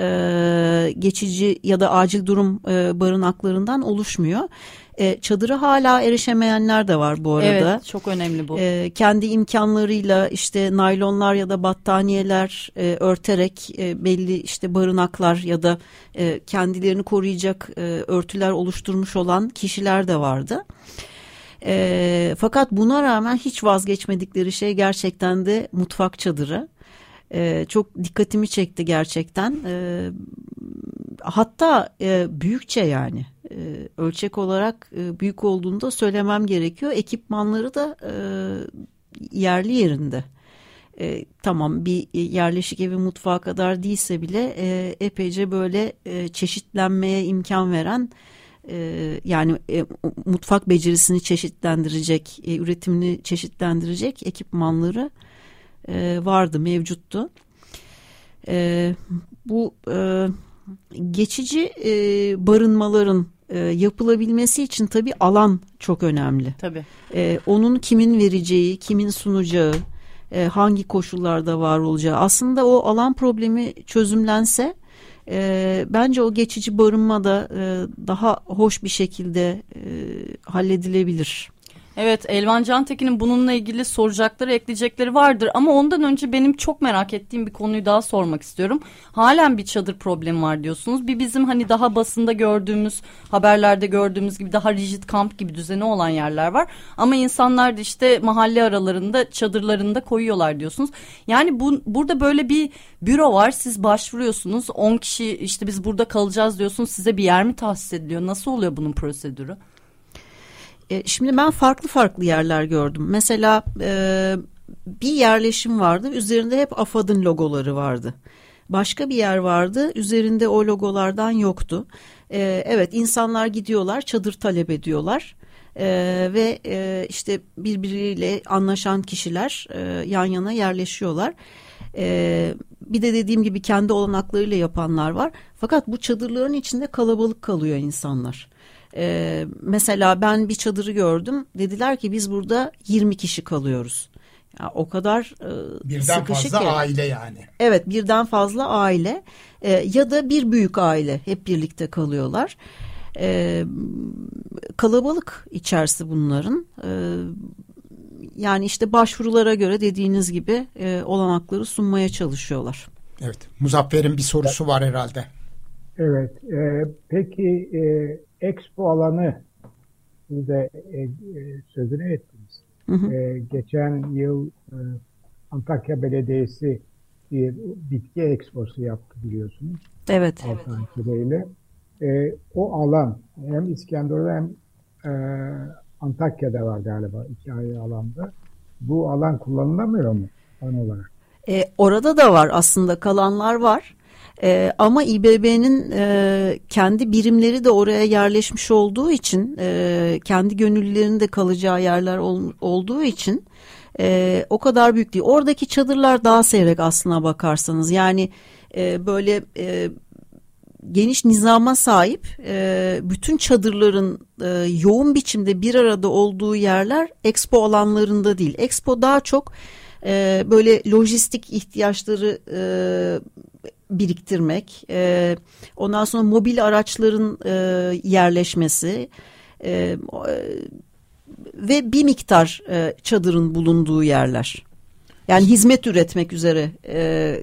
e, geçici ya da acil durum e, barınaklarından oluşmuyor. E, çadıra hala erişemeyenler de var bu arada. Evet çok önemli bu. E, kendi imkanlarıyla işte naylonlar ya da battaniyeler e, örterek e, belli işte barınaklar ya da e, kendilerini koruyacak e, örtüler oluşturmuş olan kişiler de vardı. E, fakat buna rağmen hiç vazgeçmedikleri şey gerçekten de mutfak çadırı. E, çok dikkatimi çekti gerçekten. E, hatta e, büyükçe yani e, ölçek olarak e, büyük olduğunu da söylemem gerekiyor. Ekipmanları da e, yerli yerinde. E, tamam bir yerleşik evi mutfağı kadar değilse bile e, epeyce böyle e, çeşitlenmeye imkan veren e, yani e, mutfak becerisini çeşitlendirecek, e, üretimini çeşitlendirecek ekipmanları e, vardı, mevcuttu. E, bu e, geçici e, barınmaların e, yapılabilmesi için tabii alan çok önemli. Tabii. E, onun kimin vereceği, kimin sunacağı, e, hangi koşullarda var olacağı. Aslında o alan problemi çözümlense e, bence o geçici barınma da e, daha hoş bir şekilde e, halledilebilir. Evet Elvan Cantekin'in bununla ilgili soracakları ekleyecekleri vardır ama ondan önce benim çok merak ettiğim bir konuyu daha sormak istiyorum. Halen bir çadır problemi var diyorsunuz. Bir bizim hani daha basında gördüğümüz haberlerde gördüğümüz gibi daha rigid kamp gibi düzeni olan yerler var. Ama insanlar da işte mahalle aralarında çadırlarında koyuyorlar diyorsunuz. Yani bu, burada böyle bir büro var siz başvuruyorsunuz 10 kişi işte biz burada kalacağız diyorsunuz size bir yer mi tahsis ediliyor? Nasıl oluyor bunun prosedürü? E, şimdi ben farklı farklı yerler gördüm. Mesela e, bir yerleşim vardı. Üzerinde hep AFAD'ın logoları vardı. Başka bir yer vardı. Üzerinde o logolardan yoktu. E, evet insanlar gidiyorlar çadır talep ediyorlar. Ee, ve e, işte birbiriyle anlaşan kişiler e, yan yana yerleşiyorlar. Ee, bir de dediğim gibi kendi olanaklarıyla yapanlar var. Fakat bu çadırların içinde kalabalık kalıyor insanlar. Ee, mesela ben bir çadırı gördüm. Dediler ki biz burada 20 kişi kalıyoruz. Ya o kadar e, birden fazla ki. aile yani. Evet, birden fazla aile e, ya da bir büyük aile hep birlikte kalıyorlar. E, kalabalık içerisi bunların. E, yani işte başvurulara göre dediğiniz gibi e, olanakları sunmaya çalışıyorlar. Evet, Muzaffer'in bir sorusu var herhalde. Evet, e, peki e, Expo alanı siz de e, e, sözünü ettiniz. Hı hı. E, geçen yıl e, Antakya Belediyesi bir bitki eksposu yaptı biliyorsunuz. Evet. Antakya'da E, o alan hem İskenderun'da hem e, Antakya'da var galiba iki ayrı alanda. Bu alan kullanılamıyor mu an olarak? E, orada da var aslında kalanlar var. E, ama İBB'nin e, kendi birimleri de oraya yerleşmiş olduğu için, e, kendi gönüllülerinin de kalacağı yerler ol, olduğu için E, o kadar büyük değil. Oradaki çadırlar daha seyrek aslına bakarsanız. Yani e, böyle e, geniş nizama sahip e, bütün çadırların e, yoğun biçimde bir arada olduğu yerler expo alanlarında değil. Expo daha çok e, böyle lojistik ihtiyaçları e, biriktirmek, e, ondan sonra mobil araçların e, yerleşmesi e, ve bir miktar e, çadırın bulunduğu yerler. Yani hizmet üretmek üzere e,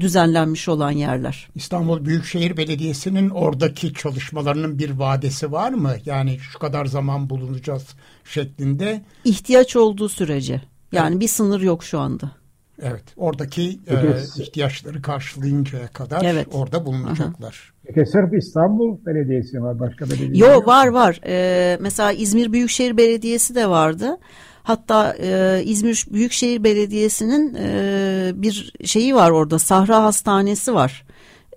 düzenlenmiş olan yerler. İstanbul Büyükşehir Belediyesi'nin oradaki çalışmalarının bir vadesi var mı? Yani şu kadar zaman bulunacağız şeklinde. İhtiyaç olduğu sürece. Yani evet. bir sınır yok şu anda. Evet. Oradaki e, ihtiyaçları karşılayıncaya kadar evet. orada bulunacaklar. Peki sırf İstanbul Belediyesi var. Başka belediye yok? var var. Ee, mesela İzmir Büyükşehir Belediyesi de vardı. Hatta e, İzmir Büyükşehir Belediyesi'nin e, bir şeyi var orada. Sahra Hastanesi var.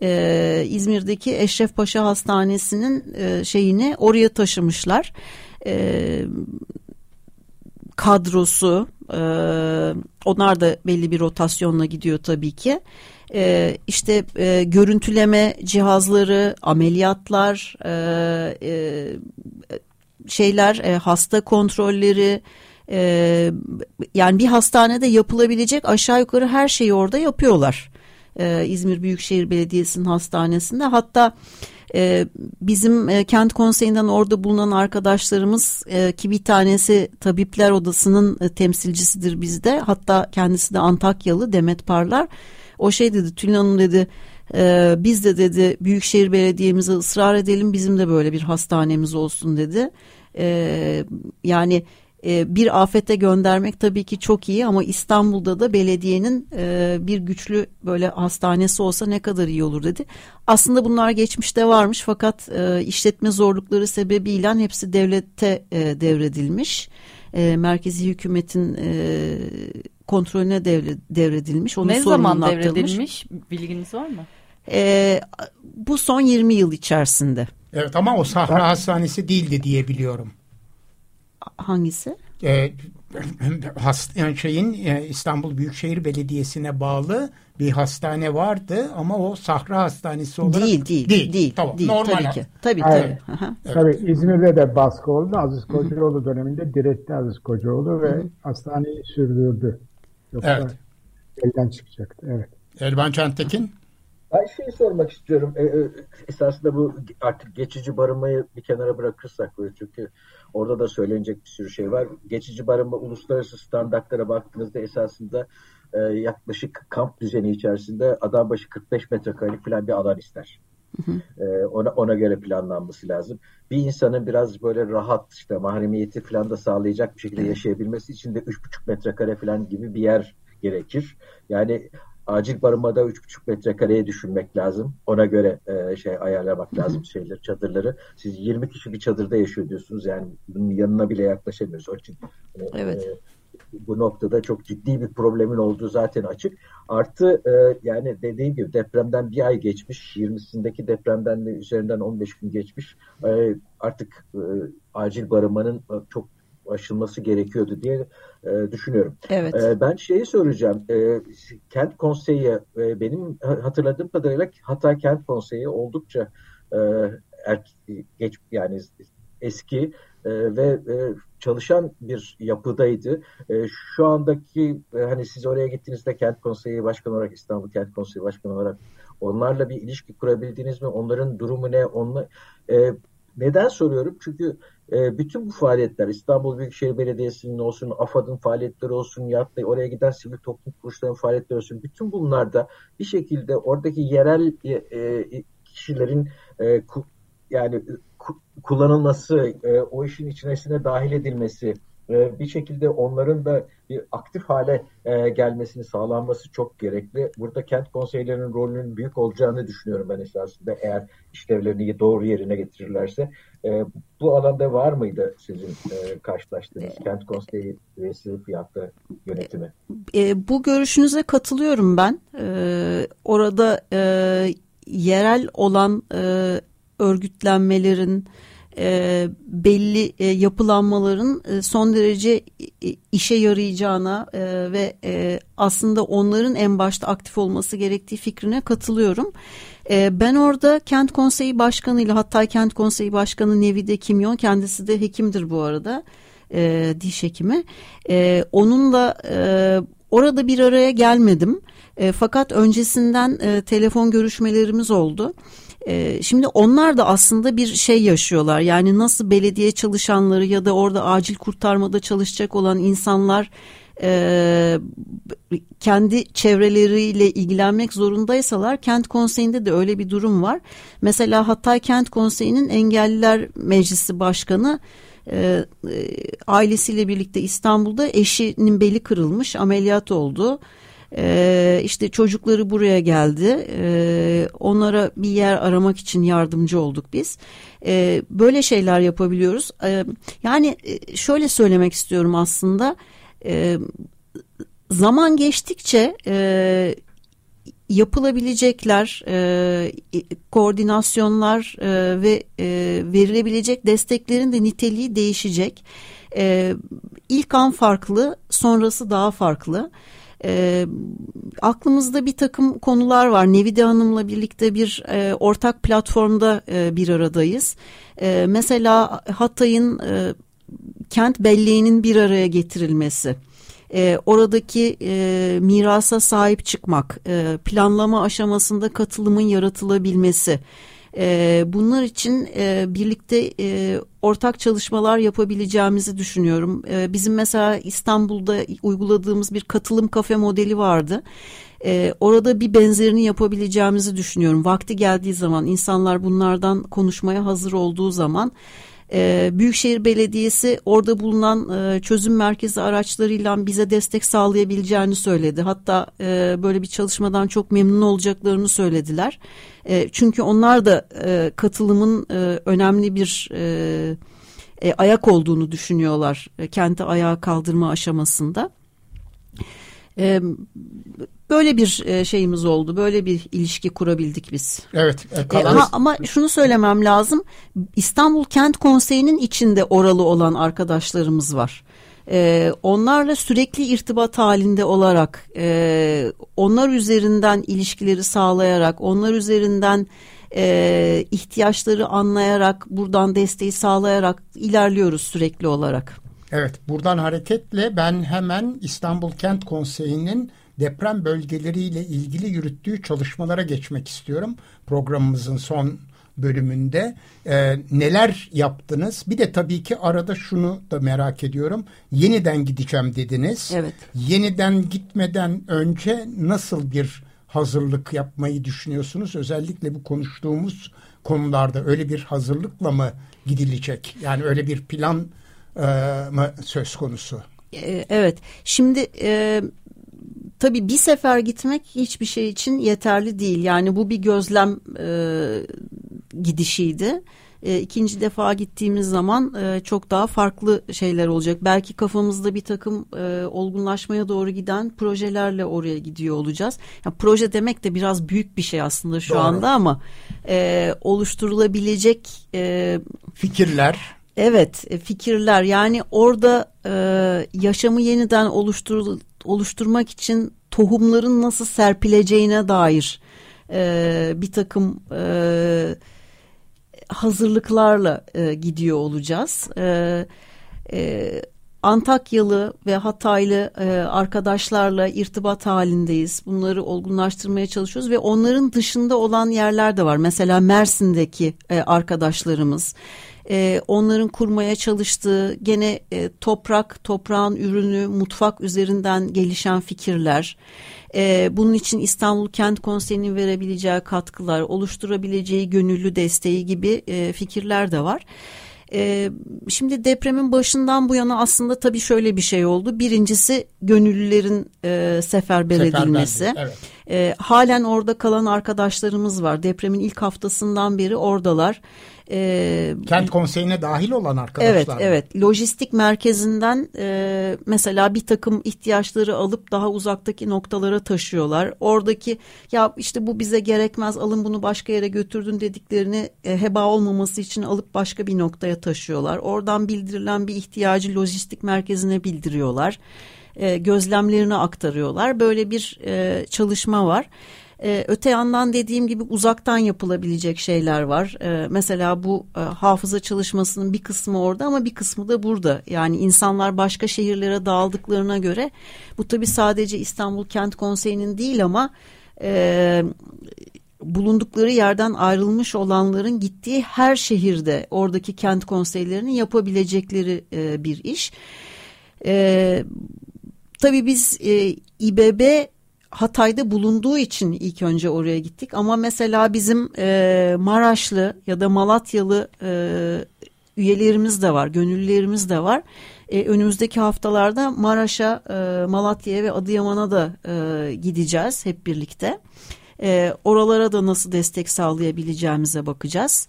E, İzmir'deki Eşref Paşa Hastanesi'nin e, şeyini oraya taşımışlar. E, kadrosu e, onlar da belli bir rotasyonla gidiyor tabii ki. E, işte e, görüntüleme cihazları, ameliyatlar, e, e, şeyler, e, hasta kontrolleri, e, yani bir hastanede yapılabilecek aşağı yukarı her şeyi orada yapıyorlar. E, İzmir Büyükşehir Belediyesi'nin hastanesinde hatta e, bizim e, kent konseyinden orada bulunan arkadaşlarımız e, ki bir tanesi tabipler odasının e, temsilcisidir bizde hatta kendisi de Antakyalı Demet Parlar o şey dedi Tülin Hanım dedi e, biz de dedi Büyükşehir Belediye'mize ısrar edelim bizim de böyle bir hastanemiz olsun dedi. E, yani e, bir afete göndermek tabii ki çok iyi ama İstanbul'da da belediyenin e, bir güçlü böyle hastanesi olsa ne kadar iyi olur dedi. Aslında bunlar geçmişte varmış fakat e, işletme zorlukları sebebiyle hepsi devlete devredilmiş. Merkezi hükümetin kontrolüne devredilmiş. Onun ne zaman devredilmiş bilginiz var mı? bu son 20 yıl içerisinde. Evet ama o Sahra Hastanesi değildi diye biliyorum. Hangisi? E, hast, yani şeyin e, İstanbul Büyükşehir Belediyesi'ne bağlı bir hastane vardı ama o Sahra Hastanesi olarak değil değil değil. değil tamam değil, normal. Tabii ki. Tabii evet. tabii. Evet. Tabii İzmir'de de baskı oldu. Aziz Kocaoğlu döneminde diretti Aziz Kocaoğlu ve Hı-hı. hastaneyi sürdürdü. Yoksa evet. elden çıkacaktı. Evet. Elvan Çantekin. Ben şey sormak istiyorum. Ee, esasında bu artık geçici barınmayı bir kenara bırakırsak çünkü orada da söylenecek bir sürü şey var. Geçici barınma uluslararası standartlara baktığınızda esasında e, yaklaşık kamp düzeni içerisinde adam başı 45 metrekarelik falan bir alan ister. Hı hı. E, ona, ona göre planlanması lazım. Bir insanın biraz böyle rahat işte mahremiyeti falan da sağlayacak bir şekilde yaşayabilmesi için de 3,5 metrekare falan gibi bir yer gerekir. Yani acil barınmada 3,5 metrekareye düşünmek lazım. Ona göre e, şey ayarlamak lazım şeyler, çadırları. Siz 20 kişi bir çadırda yaşıyor diyorsunuz. Yani bunun yanına bile yaklaşamıyoruz. Onun için e, evet. e, bu noktada çok ciddi bir problemin olduğu zaten açık. Artı e, yani dediğim gibi depremden bir ay geçmiş. 20'sindeki depremden de üzerinden 15 gün geçmiş. E, artık e, acil barınmanın çok aşılması gerekiyordu diye e, düşünüyorum. Evet. E, ben şeyi soracağım. E, kent konseyi e, benim hatırladığım kadarıyla Hatay Kent Konseyi oldukça e, er, geç yani eski e, ve e, çalışan bir yapıdaydı. E, şu andaki e, hani siz oraya gittiğinizde kent konseyi başkanı olarak İstanbul Kent Konseyi başkanı olarak onlarla bir ilişki kurabildiniz mi? Onların durumu ne? Onla, e, neden soruyorum? Çünkü e, bütün bu faaliyetler İstanbul Büyükşehir Belediyesi'nin olsun, AFAD'ın faaliyetleri olsun, ya oraya giden sivil toplum kuruluşlarının faaliyetleri olsun. Bütün bunlarda bir şekilde oradaki yerel e, e, kişilerin e, ku, yani ku, kullanılması, e, o işin içerisine dahil edilmesi, e, bir şekilde onların da bir aktif hale e, gelmesini sağlanması çok gerekli. Burada kent konseylerinin rolünün büyük olacağını düşünüyorum ben esasında eğer işlevlerini doğru yerine getirirlerse. E, bu alanda var mıydı sizin e, karşılaştığınız kent konseyi üyesi fiyatlı yönetimi? E, bu görüşünüze katılıyorum ben. Orada yerel olan örgütlenmelerin e, belli e, yapılanmaların e, son derece e, işe yarayacağına e, ve e, aslında onların en başta aktif olması gerektiği fikrine katılıyorum. E, ben orada kent konseyi başkanıyla hatta kent konseyi başkanı Nevide Kimyon kendisi de hekimdir bu arada e, diş hekimi. E, onunla e, orada bir araya gelmedim. E, fakat öncesinden e, telefon görüşmelerimiz oldu. E, şimdi onlar da aslında bir şey yaşıyorlar. Yani nasıl belediye çalışanları ya da orada acil kurtarmada çalışacak olan insanlar e, kendi çevreleriyle ilgilenmek zorundaysalar kent konseyinde de öyle bir durum var. Mesela Hatay Kent Konseyi'nin Engelliler Meclisi Başkanı e, e, ailesiyle birlikte İstanbul'da eşinin beli kırılmış ameliyat oldu. Ee, işte çocukları buraya geldi. Ee, onlara bir yer aramak için yardımcı olduk biz. Ee, böyle şeyler yapabiliyoruz. Ee, yani e, şöyle söylemek istiyorum aslında. Ee, zaman geçtikçe e, yapılabilecekler, e, koordinasyonlar e, ve e, verilebilecek desteklerin de niteliği değişecek. E, ilk an farklı, sonrası daha farklı. E, aklımızda bir takım konular var. Nevide Hanım'la birlikte bir e, ortak platformda e, bir aradayız. E, mesela Hatay'ın e, kent belleğinin bir araya getirilmesi e, oradaki e, mirasa sahip çıkmak, e, planlama aşamasında katılımın yaratılabilmesi, e, bunlar için e, birlikte e, ortak çalışmalar yapabileceğimizi düşünüyorum. E, bizim mesela İstanbul'da uyguladığımız bir katılım kafe modeli vardı. E, orada bir benzerini yapabileceğimizi düşünüyorum. Vakti geldiği zaman insanlar bunlardan konuşmaya hazır olduğu zaman e, Büyükşehir Belediyesi orada bulunan e, çözüm merkezi araçlarıyla bize destek sağlayabileceğini söyledi. Hatta e, böyle bir çalışmadan çok memnun olacaklarını söylediler. E, çünkü onlar da katılımın önemli bir ayak olduğunu düşünüyorlar kenti ayağa kaldırma aşamasında. E, böyle bir e, şeyimiz oldu. Böyle bir ilişki kurabildik biz. Evet. E, ama, ama şunu söylemem lazım. İstanbul Kent Konseyi'nin içinde oralı olan arkadaşlarımız var. E, onlarla sürekli irtibat halinde olarak, e, onlar üzerinden ilişkileri sağlayarak, onlar üzerinden e, ihtiyaçları anlayarak, buradan desteği sağlayarak ilerliyoruz sürekli olarak. Evet, buradan hareketle ben hemen İstanbul Kent Konseyi'nin deprem bölgeleriyle ilgili yürüttüğü çalışmalara geçmek istiyorum. Programımızın son bölümünde e, neler yaptınız? Bir de tabii ki arada şunu da merak ediyorum. Yeniden gideceğim dediniz. Evet. Yeniden gitmeden önce nasıl bir hazırlık yapmayı düşünüyorsunuz? Özellikle bu konuştuğumuz konularda öyle bir hazırlıkla mı gidilecek? Yani öyle bir plan mı söz konusu? E, evet. Şimdi e, tabii bir sefer gitmek hiçbir şey için yeterli değil. Yani bu bir gözlem e, gidişiydi. E, ikinci defa gittiğimiz zaman e, çok daha farklı şeyler olacak. Belki kafamızda bir takım e, olgunlaşmaya doğru giden projelerle oraya gidiyor olacağız. Yani proje demek de biraz büyük bir şey aslında şu Doğru. anda ama e, oluşturulabilecek e, fikirler. Evet e, fikirler yani orada e, yaşamı yeniden oluşturul oluşturmak için tohumların nasıl serpileceğine dair e, bir takım e, hazırlıklarla e, gidiyor olacağız. E, e, Antakyalı ve Hataylı e, arkadaşlarla irtibat halindeyiz. Bunları olgunlaştırmaya çalışıyoruz ve onların dışında olan yerler de var. Mesela Mersin'deki e, arkadaşlarımız, e, onların kurmaya çalıştığı gene e, toprak, toprağın ürünü, mutfak üzerinden gelişen fikirler. E, bunun için İstanbul Kent Konseyi'nin verebileceği katkılar, oluşturabileceği gönüllü desteği gibi e, fikirler de var. E, şimdi depremin başından bu yana aslında tabii şöyle bir şey oldu. Birincisi gönüllülerin e, seferber edilmesi. Evet. E, halen orada kalan arkadaşlarımız var. Depremin ilk haftasından beri oradalar. E, Kent konseyine dahil olan arkadaşlar. Evet, evet. Lojistik merkezinden e, mesela bir takım ihtiyaçları alıp daha uzaktaki noktalara taşıyorlar. Oradaki ya işte bu bize gerekmez alın bunu başka yere götürdün dediklerini e, heba olmaması için alıp başka bir noktaya taşıyorlar. Oradan bildirilen bir ihtiyacı lojistik merkezine bildiriyorlar. E, gözlemlerini aktarıyorlar. Böyle bir e, çalışma var. Ee, öte yandan dediğim gibi uzaktan yapılabilecek şeyler var. Ee, mesela bu e, hafıza çalışmasının bir kısmı orada ama bir kısmı da burada. Yani insanlar başka şehirlere dağıldıklarına göre bu tabii sadece İstanbul Kent Konseyi'nin değil ama e, bulundukları yerden ayrılmış olanların gittiği her şehirde oradaki kent konseylerinin yapabilecekleri e, bir iş. E, tabii biz e, İBB Hatay'da bulunduğu için ilk önce oraya gittik. Ama mesela bizim e, Maraşlı ya da Malatyalı e, üyelerimiz de var, gönüllülerimiz de var. E, önümüzdeki haftalarda Maraş'a, e, Malatya'ya ve Adıyaman'a da e, gideceğiz hep birlikte. E, oralara da nasıl destek sağlayabileceğimize bakacağız.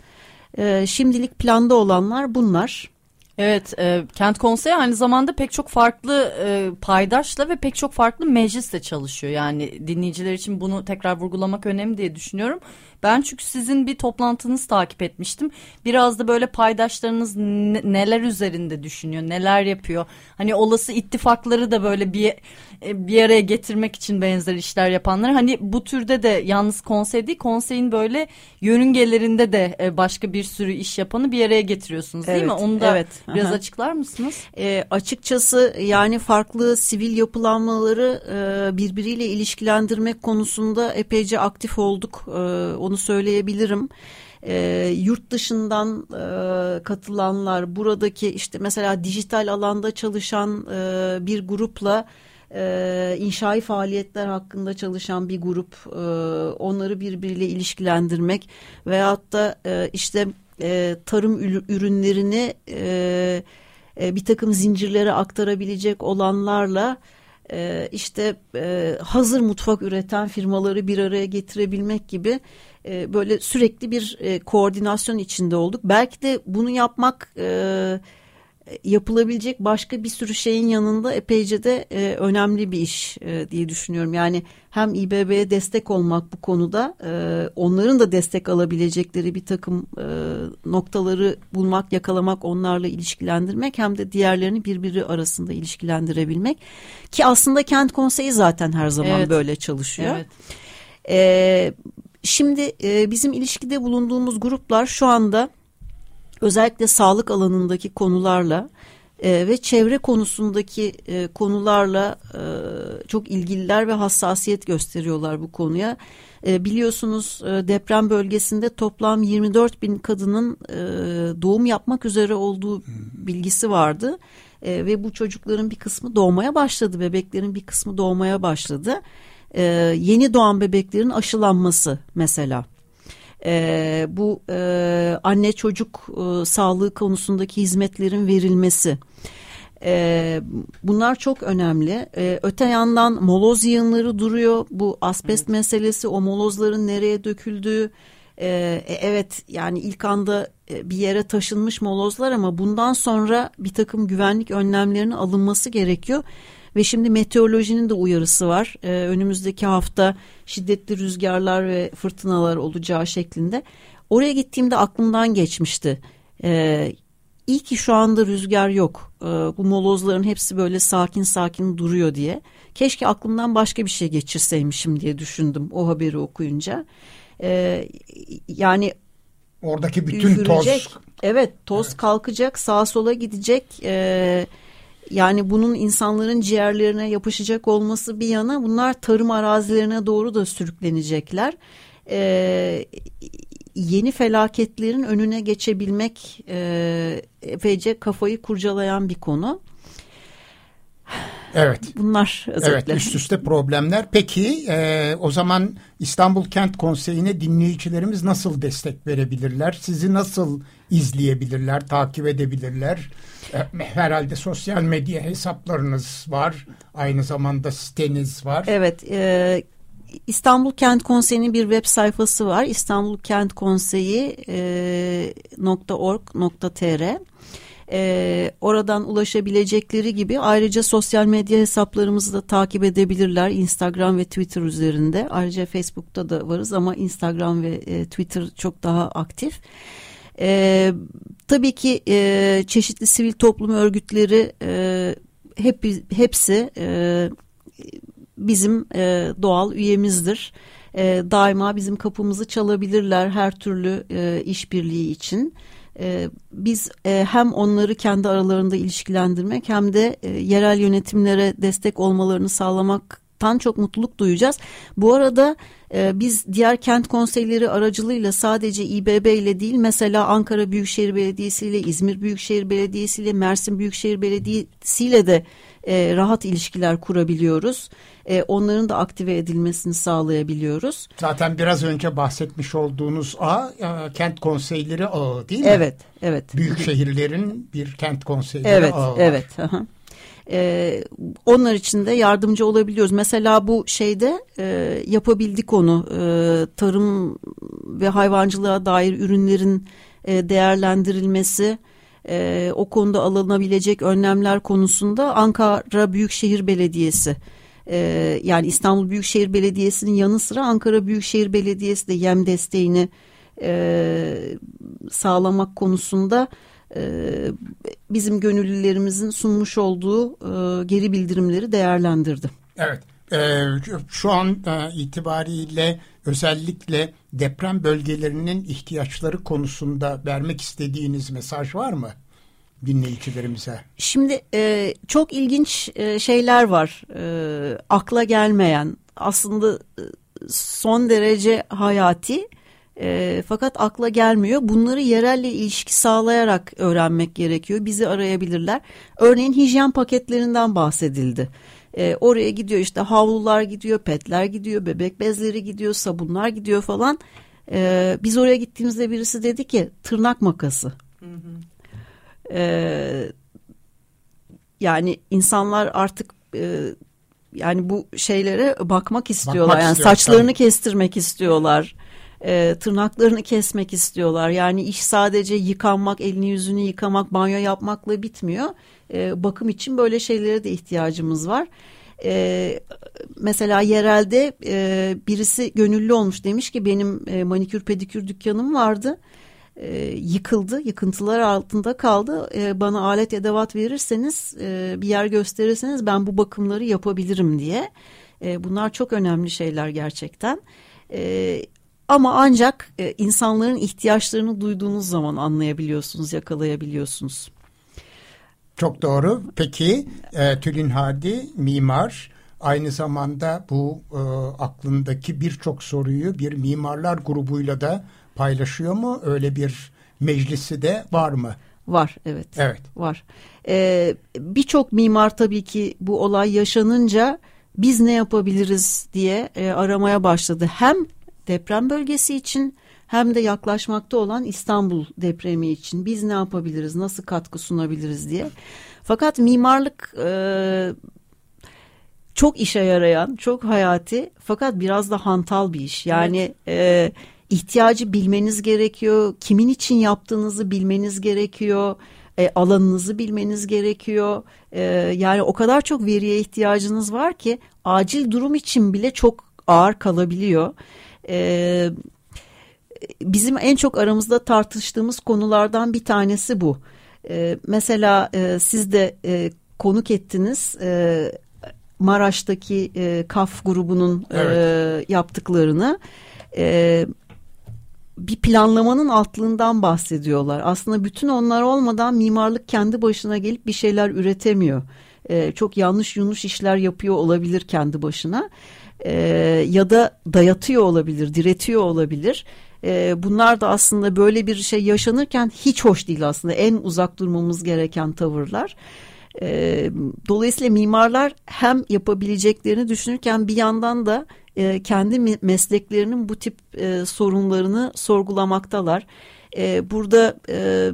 E, şimdilik planda olanlar bunlar. Evet, e, Kent Konseyi aynı zamanda pek çok farklı e, paydaşla ve pek çok farklı meclisle çalışıyor. Yani dinleyiciler için bunu tekrar vurgulamak önemli diye düşünüyorum. Ben çünkü sizin bir toplantınız takip etmiştim. Biraz da böyle paydaşlarınız neler üzerinde düşünüyor, neler yapıyor. Hani olası ittifakları da böyle bir e, bir araya getirmek için benzer işler yapanlar. Hani bu türde de yalnız konsey değil, konseyin böyle yörüngelerinde de e, başka bir sürü iş yapanı bir araya getiriyorsunuz değil evet, mi? Onu da evet. biraz açıklar mısınız? E, açıkçası yani farklı sivil yapılanmaları e, birbiriyle ilişkilendirmek konusunda epeyce aktif olduk. E, onu söyleyebilirim. E, yurt dışından e, katılanlar buradaki işte mesela dijital alanda çalışan e, bir grupla e, inşai faaliyetler hakkında çalışan bir grup e, onları birbiriyle ilişkilendirmek veyahut da e, işte e, tarım ürünlerini e, e, bir takım zincirlere aktarabilecek olanlarla e, işte e, hazır mutfak üreten firmaları bir araya getirebilmek gibi e, böyle sürekli bir e, koordinasyon içinde olduk. Belki de bunu yapmak e, yapılabilecek başka bir sürü şeyin yanında epeyce de e, önemli bir iş e, diye düşünüyorum. Yani hem İBB'ye destek olmak bu konuda e, onların da destek alabilecekleri bir takım e, noktaları bulmak, yakalamak, onlarla ilişkilendirmek hem de diğerlerini birbiri arasında ilişkilendirebilmek. Ki aslında kent konseyi zaten her zaman evet. böyle çalışıyor. Evet. E, şimdi e, bizim ilişkide bulunduğumuz gruplar şu anda özellikle sağlık alanındaki konularla e, ve çevre konusundaki e, konularla e, çok ilgililer ve hassasiyet gösteriyorlar bu konuya. E, biliyorsunuz e, deprem bölgesinde toplam 24 bin kadının e, doğum yapmak üzere olduğu bilgisi vardı. E, ve bu çocukların bir kısmı doğmaya başladı, bebeklerin bir kısmı doğmaya başladı. E, yeni doğan bebeklerin aşılanması mesela e, bu e, anne çocuk e, sağlığı konusundaki hizmetlerin verilmesi. E, bunlar çok önemli. E, öte yandan moloz yığınları duruyor. Bu asbest evet. meselesi, o molozların nereye döküldüğü. E, evet yani ilk anda e, bir yere taşınmış molozlar ama bundan sonra bir takım güvenlik önlemlerinin alınması gerekiyor. Ve şimdi meteorolojinin de uyarısı var. Ee, önümüzdeki hafta şiddetli rüzgarlar ve fırtınalar olacağı şeklinde. Oraya gittiğimde aklımdan geçmişti. Ee, iyi ki şu anda rüzgar yok. Ee, bu molozların hepsi böyle sakin sakin duruyor diye. Keşke aklımdan başka bir şey geçirseymişim diye düşündüm o haberi okuyunca. Ee, yani oradaki bütün üfürecek. toz evet toz evet. kalkacak sağa sola gidecek. Ee, yani bunun insanların ciğerlerine yapışacak olması bir yana bunlar tarım arazilerine doğru da sürüklenecekler. Ee, yeni felaketlerin önüne geçebilmek e, epeyce kafayı kurcalayan bir konu. Evet. Bunlar özetle. Evet üst üste problemler. Peki e, o zaman İstanbul Kent Konseyi'ne dinleyicilerimiz nasıl destek verebilirler? Sizi nasıl izleyebilirler, takip edebilirler? E, herhalde sosyal medya hesaplarınız var. Aynı zamanda siteniz var. Evet. E, İstanbul Kent Konseyi'nin bir web sayfası var. istanbulkentkonseyi.org.tr e, e, oradan ulaşabilecekleri gibi ayrıca sosyal medya hesaplarımızı da takip edebilirler Instagram ve Twitter üzerinde ayrıca Facebook'ta da varız ama Instagram ve e, Twitter çok daha aktif. E, tabii ki e, çeşitli sivil toplum örgütleri e, hep hepsi e, bizim e, doğal üyemizdir. E, daima bizim kapımızı çalabilirler her türlü e, işbirliği için. E, biz e, hem onları kendi aralarında ilişkilendirmek hem de e, yerel yönetimlere destek olmalarını sağlamaktan çok mutluluk duyacağız. Bu arada e, biz diğer kent konseyleri aracılığıyla sadece İBB ile değil mesela Ankara Büyükşehir Belediyesi ile İzmir Büyükşehir Belediyesi ile Mersin Büyükşehir Belediyesi ile de e, rahat ilişkiler kurabiliyoruz. E, onların da aktive edilmesini sağlayabiliyoruz. Zaten biraz önce bahsetmiş olduğunuz ağ e, kent konseyleri ağı değil mi? Evet, evet. Büyük şehirlerin bir kent konseyleri evet, ağı var. Evet, evet. Ee, onlar için de yardımcı olabiliyoruz. Mesela bu şeyde e, yapabildik onu e, tarım ve hayvancılığa dair ürünlerin e, değerlendirilmesi, e, o konuda alınabilecek önlemler konusunda Ankara Büyükşehir Belediyesi e, yani İstanbul Büyükşehir Belediyesi'nin yanı sıra Ankara Büyükşehir Belediyesi de yem desteğini e, sağlamak konusunda e, bizim gönüllülerimizin sunmuş olduğu e, geri bildirimleri değerlendirdi. Evet. Ee, şu an e, itibariyle özellikle deprem bölgelerinin ihtiyaçları konusunda vermek istediğiniz mesaj var mı dinleyicilerimize? Şimdi e, çok ilginç e, şeyler var e, akla gelmeyen aslında e, son derece hayati e, fakat akla gelmiyor. Bunları yerelle ilişki sağlayarak öğrenmek gerekiyor. Bizi arayabilirler. Örneğin hijyen paketlerinden bahsedildi. E, oraya gidiyor işte havlular gidiyor, petler gidiyor, bebek bezleri gidiyor, sabunlar gidiyor falan. E, biz oraya gittiğimizde birisi dedi ki tırnak makası. Hı hı. E, yani insanlar artık e, yani bu şeylere bakmak istiyorlar. Bakmak yani istiyor, saçlarını tabii. kestirmek istiyorlar. E, tırnaklarını kesmek istiyorlar. Yani iş sadece yıkanmak, elini yüzünü yıkamak, banyo yapmakla bitmiyor. E, bakım için böyle şeylere de ihtiyacımız var. E, mesela yerelde e, birisi gönüllü olmuş demiş ki benim e, manikür pedikür dükkanım vardı. E, yıkıldı, yıkıntılar altında kaldı. E, bana alet edevat verirseniz, e, bir yer gösterirseniz ben bu bakımları yapabilirim diye. E, bunlar çok önemli şeyler gerçekten. E, ama ancak e, insanların ihtiyaçlarını duyduğunuz zaman anlayabiliyorsunuz, yakalayabiliyorsunuz. Çok doğru. Peki e, Tülin Hadi mimar aynı zamanda bu e, aklındaki birçok soruyu bir mimarlar grubuyla da paylaşıyor mu? Öyle bir meclisi de var mı? Var evet. Evet. Var. Ee, Birçok mimar tabii ki bu olay yaşanınca biz ne yapabiliriz diye e, aramaya başladı. Hem deprem bölgesi için hem de yaklaşmakta olan İstanbul depremi için biz ne yapabiliriz, nasıl katkı sunabiliriz diye. Fakat mimarlık e, çok işe yarayan, çok hayati fakat biraz da hantal bir iş. Yani evet. e, ihtiyacı bilmeniz gerekiyor, kimin için yaptığınızı bilmeniz gerekiyor. E, alanınızı bilmeniz gerekiyor. E, yani o kadar çok veriye ihtiyacınız var ki acil durum için bile çok ağır kalabiliyor. E, bizim en çok aramızda tartıştığımız konulardan bir tanesi bu. E, mesela e, siz de e, konuk ettiniz e, Maraş'taki e, KAF grubunun e, evet. e, yaptıklarını. E, bir planlamanın altlığından bahsediyorlar. Aslında bütün onlar olmadan mimarlık kendi başına gelip bir şeyler üretemiyor. E, çok yanlış yanlış işler yapıyor olabilir kendi başına. E, ya da dayatıyor olabilir, diretiyor olabilir. E, bunlar da aslında böyle bir şey yaşanırken hiç hoş değil aslında. En uzak durmamız gereken tavırlar. E, dolayısıyla mimarlar hem yapabileceklerini düşünürken bir yandan da e, kendi mesleklerinin bu tip e, sorunlarını sorgulamaktalar. E, burada e,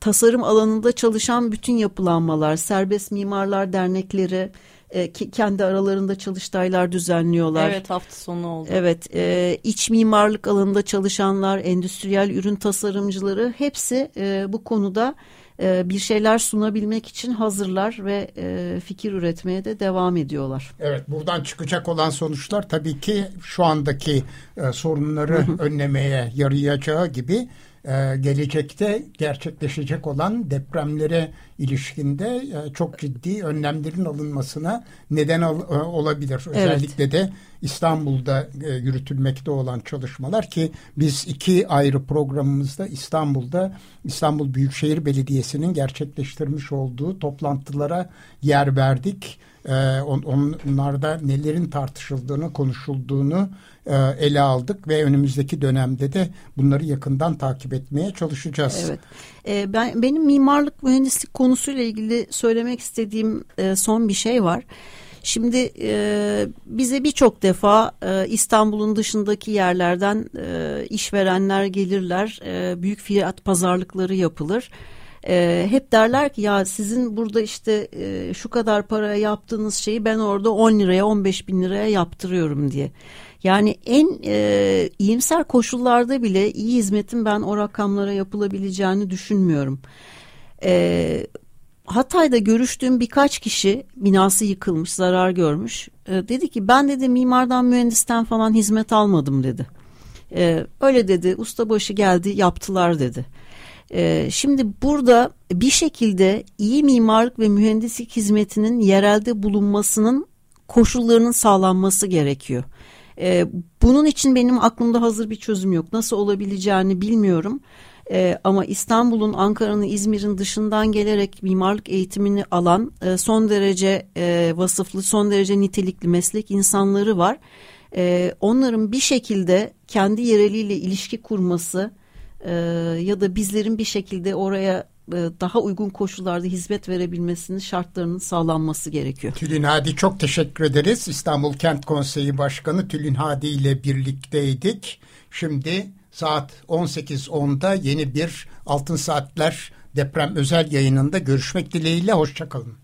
tasarım alanında çalışan bütün yapılanmalar, serbest mimarlar dernekleri, e, kendi aralarında çalıştaylar düzenliyorlar. Evet hafta sonu oldu. Evet e, iç mimarlık alanında çalışanlar, endüstriyel ürün tasarımcıları hepsi e, bu konuda e, bir şeyler sunabilmek için hazırlar ve e, fikir üretmeye de devam ediyorlar. Evet buradan çıkacak olan sonuçlar tabii ki şu andaki e, sorunları önlemeye yarayacağı gibi e, gelecekte gerçekleşecek olan depremlere ilişkinde e, çok ciddi önlemlerin alınmasına neden al, e, olabilir. Evet. Özellikle de İstanbul'da e, yürütülmekte olan çalışmalar ki biz iki ayrı programımızda İstanbul'da İstanbul Büyükşehir Belediyesi'nin gerçekleştirmiş olduğu toplantılara yer verdik. E, on, onlarda nelerin tartışıldığını, konuşulduğunu e, ele aldık ve önümüzdeki dönemde de bunları yakından takip etmeye çalışacağız. Evet. E, ben benim mimarlık mühendislik konusuyla ilgili söylemek istediğim e, son bir şey var. Şimdi e, bize birçok defa e, İstanbul'un dışındaki yerlerden e, işverenler gelirler, e, büyük fiyat pazarlıkları yapılır. E, hep derler ki ya sizin burada işte e, şu kadar paraya yaptığınız şeyi ben orada 10 liraya 15 bin liraya yaptırıyorum diye. Yani en e, iyimser koşullarda bile iyi hizmetin ben o rakamlara yapılabileceğini düşünmüyorum. E, Hatay'da görüştüğüm birkaç kişi binası yıkılmış, zarar görmüş. E, dedi ki ben dedi mimardan mühendisten falan hizmet almadım dedi. E, öyle dedi ustabaşı geldi yaptılar dedi. E, şimdi burada bir şekilde iyi mimarlık ve mühendislik hizmetinin yerelde bulunmasının koşullarının sağlanması gerekiyor. E, bunun için benim aklımda hazır bir çözüm yok. Nasıl olabileceğini bilmiyorum. E, ama İstanbul'un, Ankara'nın, İzmir'in dışından gelerek mimarlık eğitimini alan e, son derece e, vasıflı, son derece nitelikli meslek insanları var. E, onların bir şekilde kendi yereliyle ilişki kurması e, ya da bizlerin bir şekilde oraya e, daha uygun koşullarda hizmet verebilmesinin şartlarının sağlanması gerekiyor. Tülin Hadi çok teşekkür ederiz. İstanbul Kent Konseyi Başkanı Tülin Hadi ile birlikteydik. Şimdi saat 18.10'da yeni bir Altın Saatler deprem özel yayınında görüşmek dileğiyle. Hoşçakalın.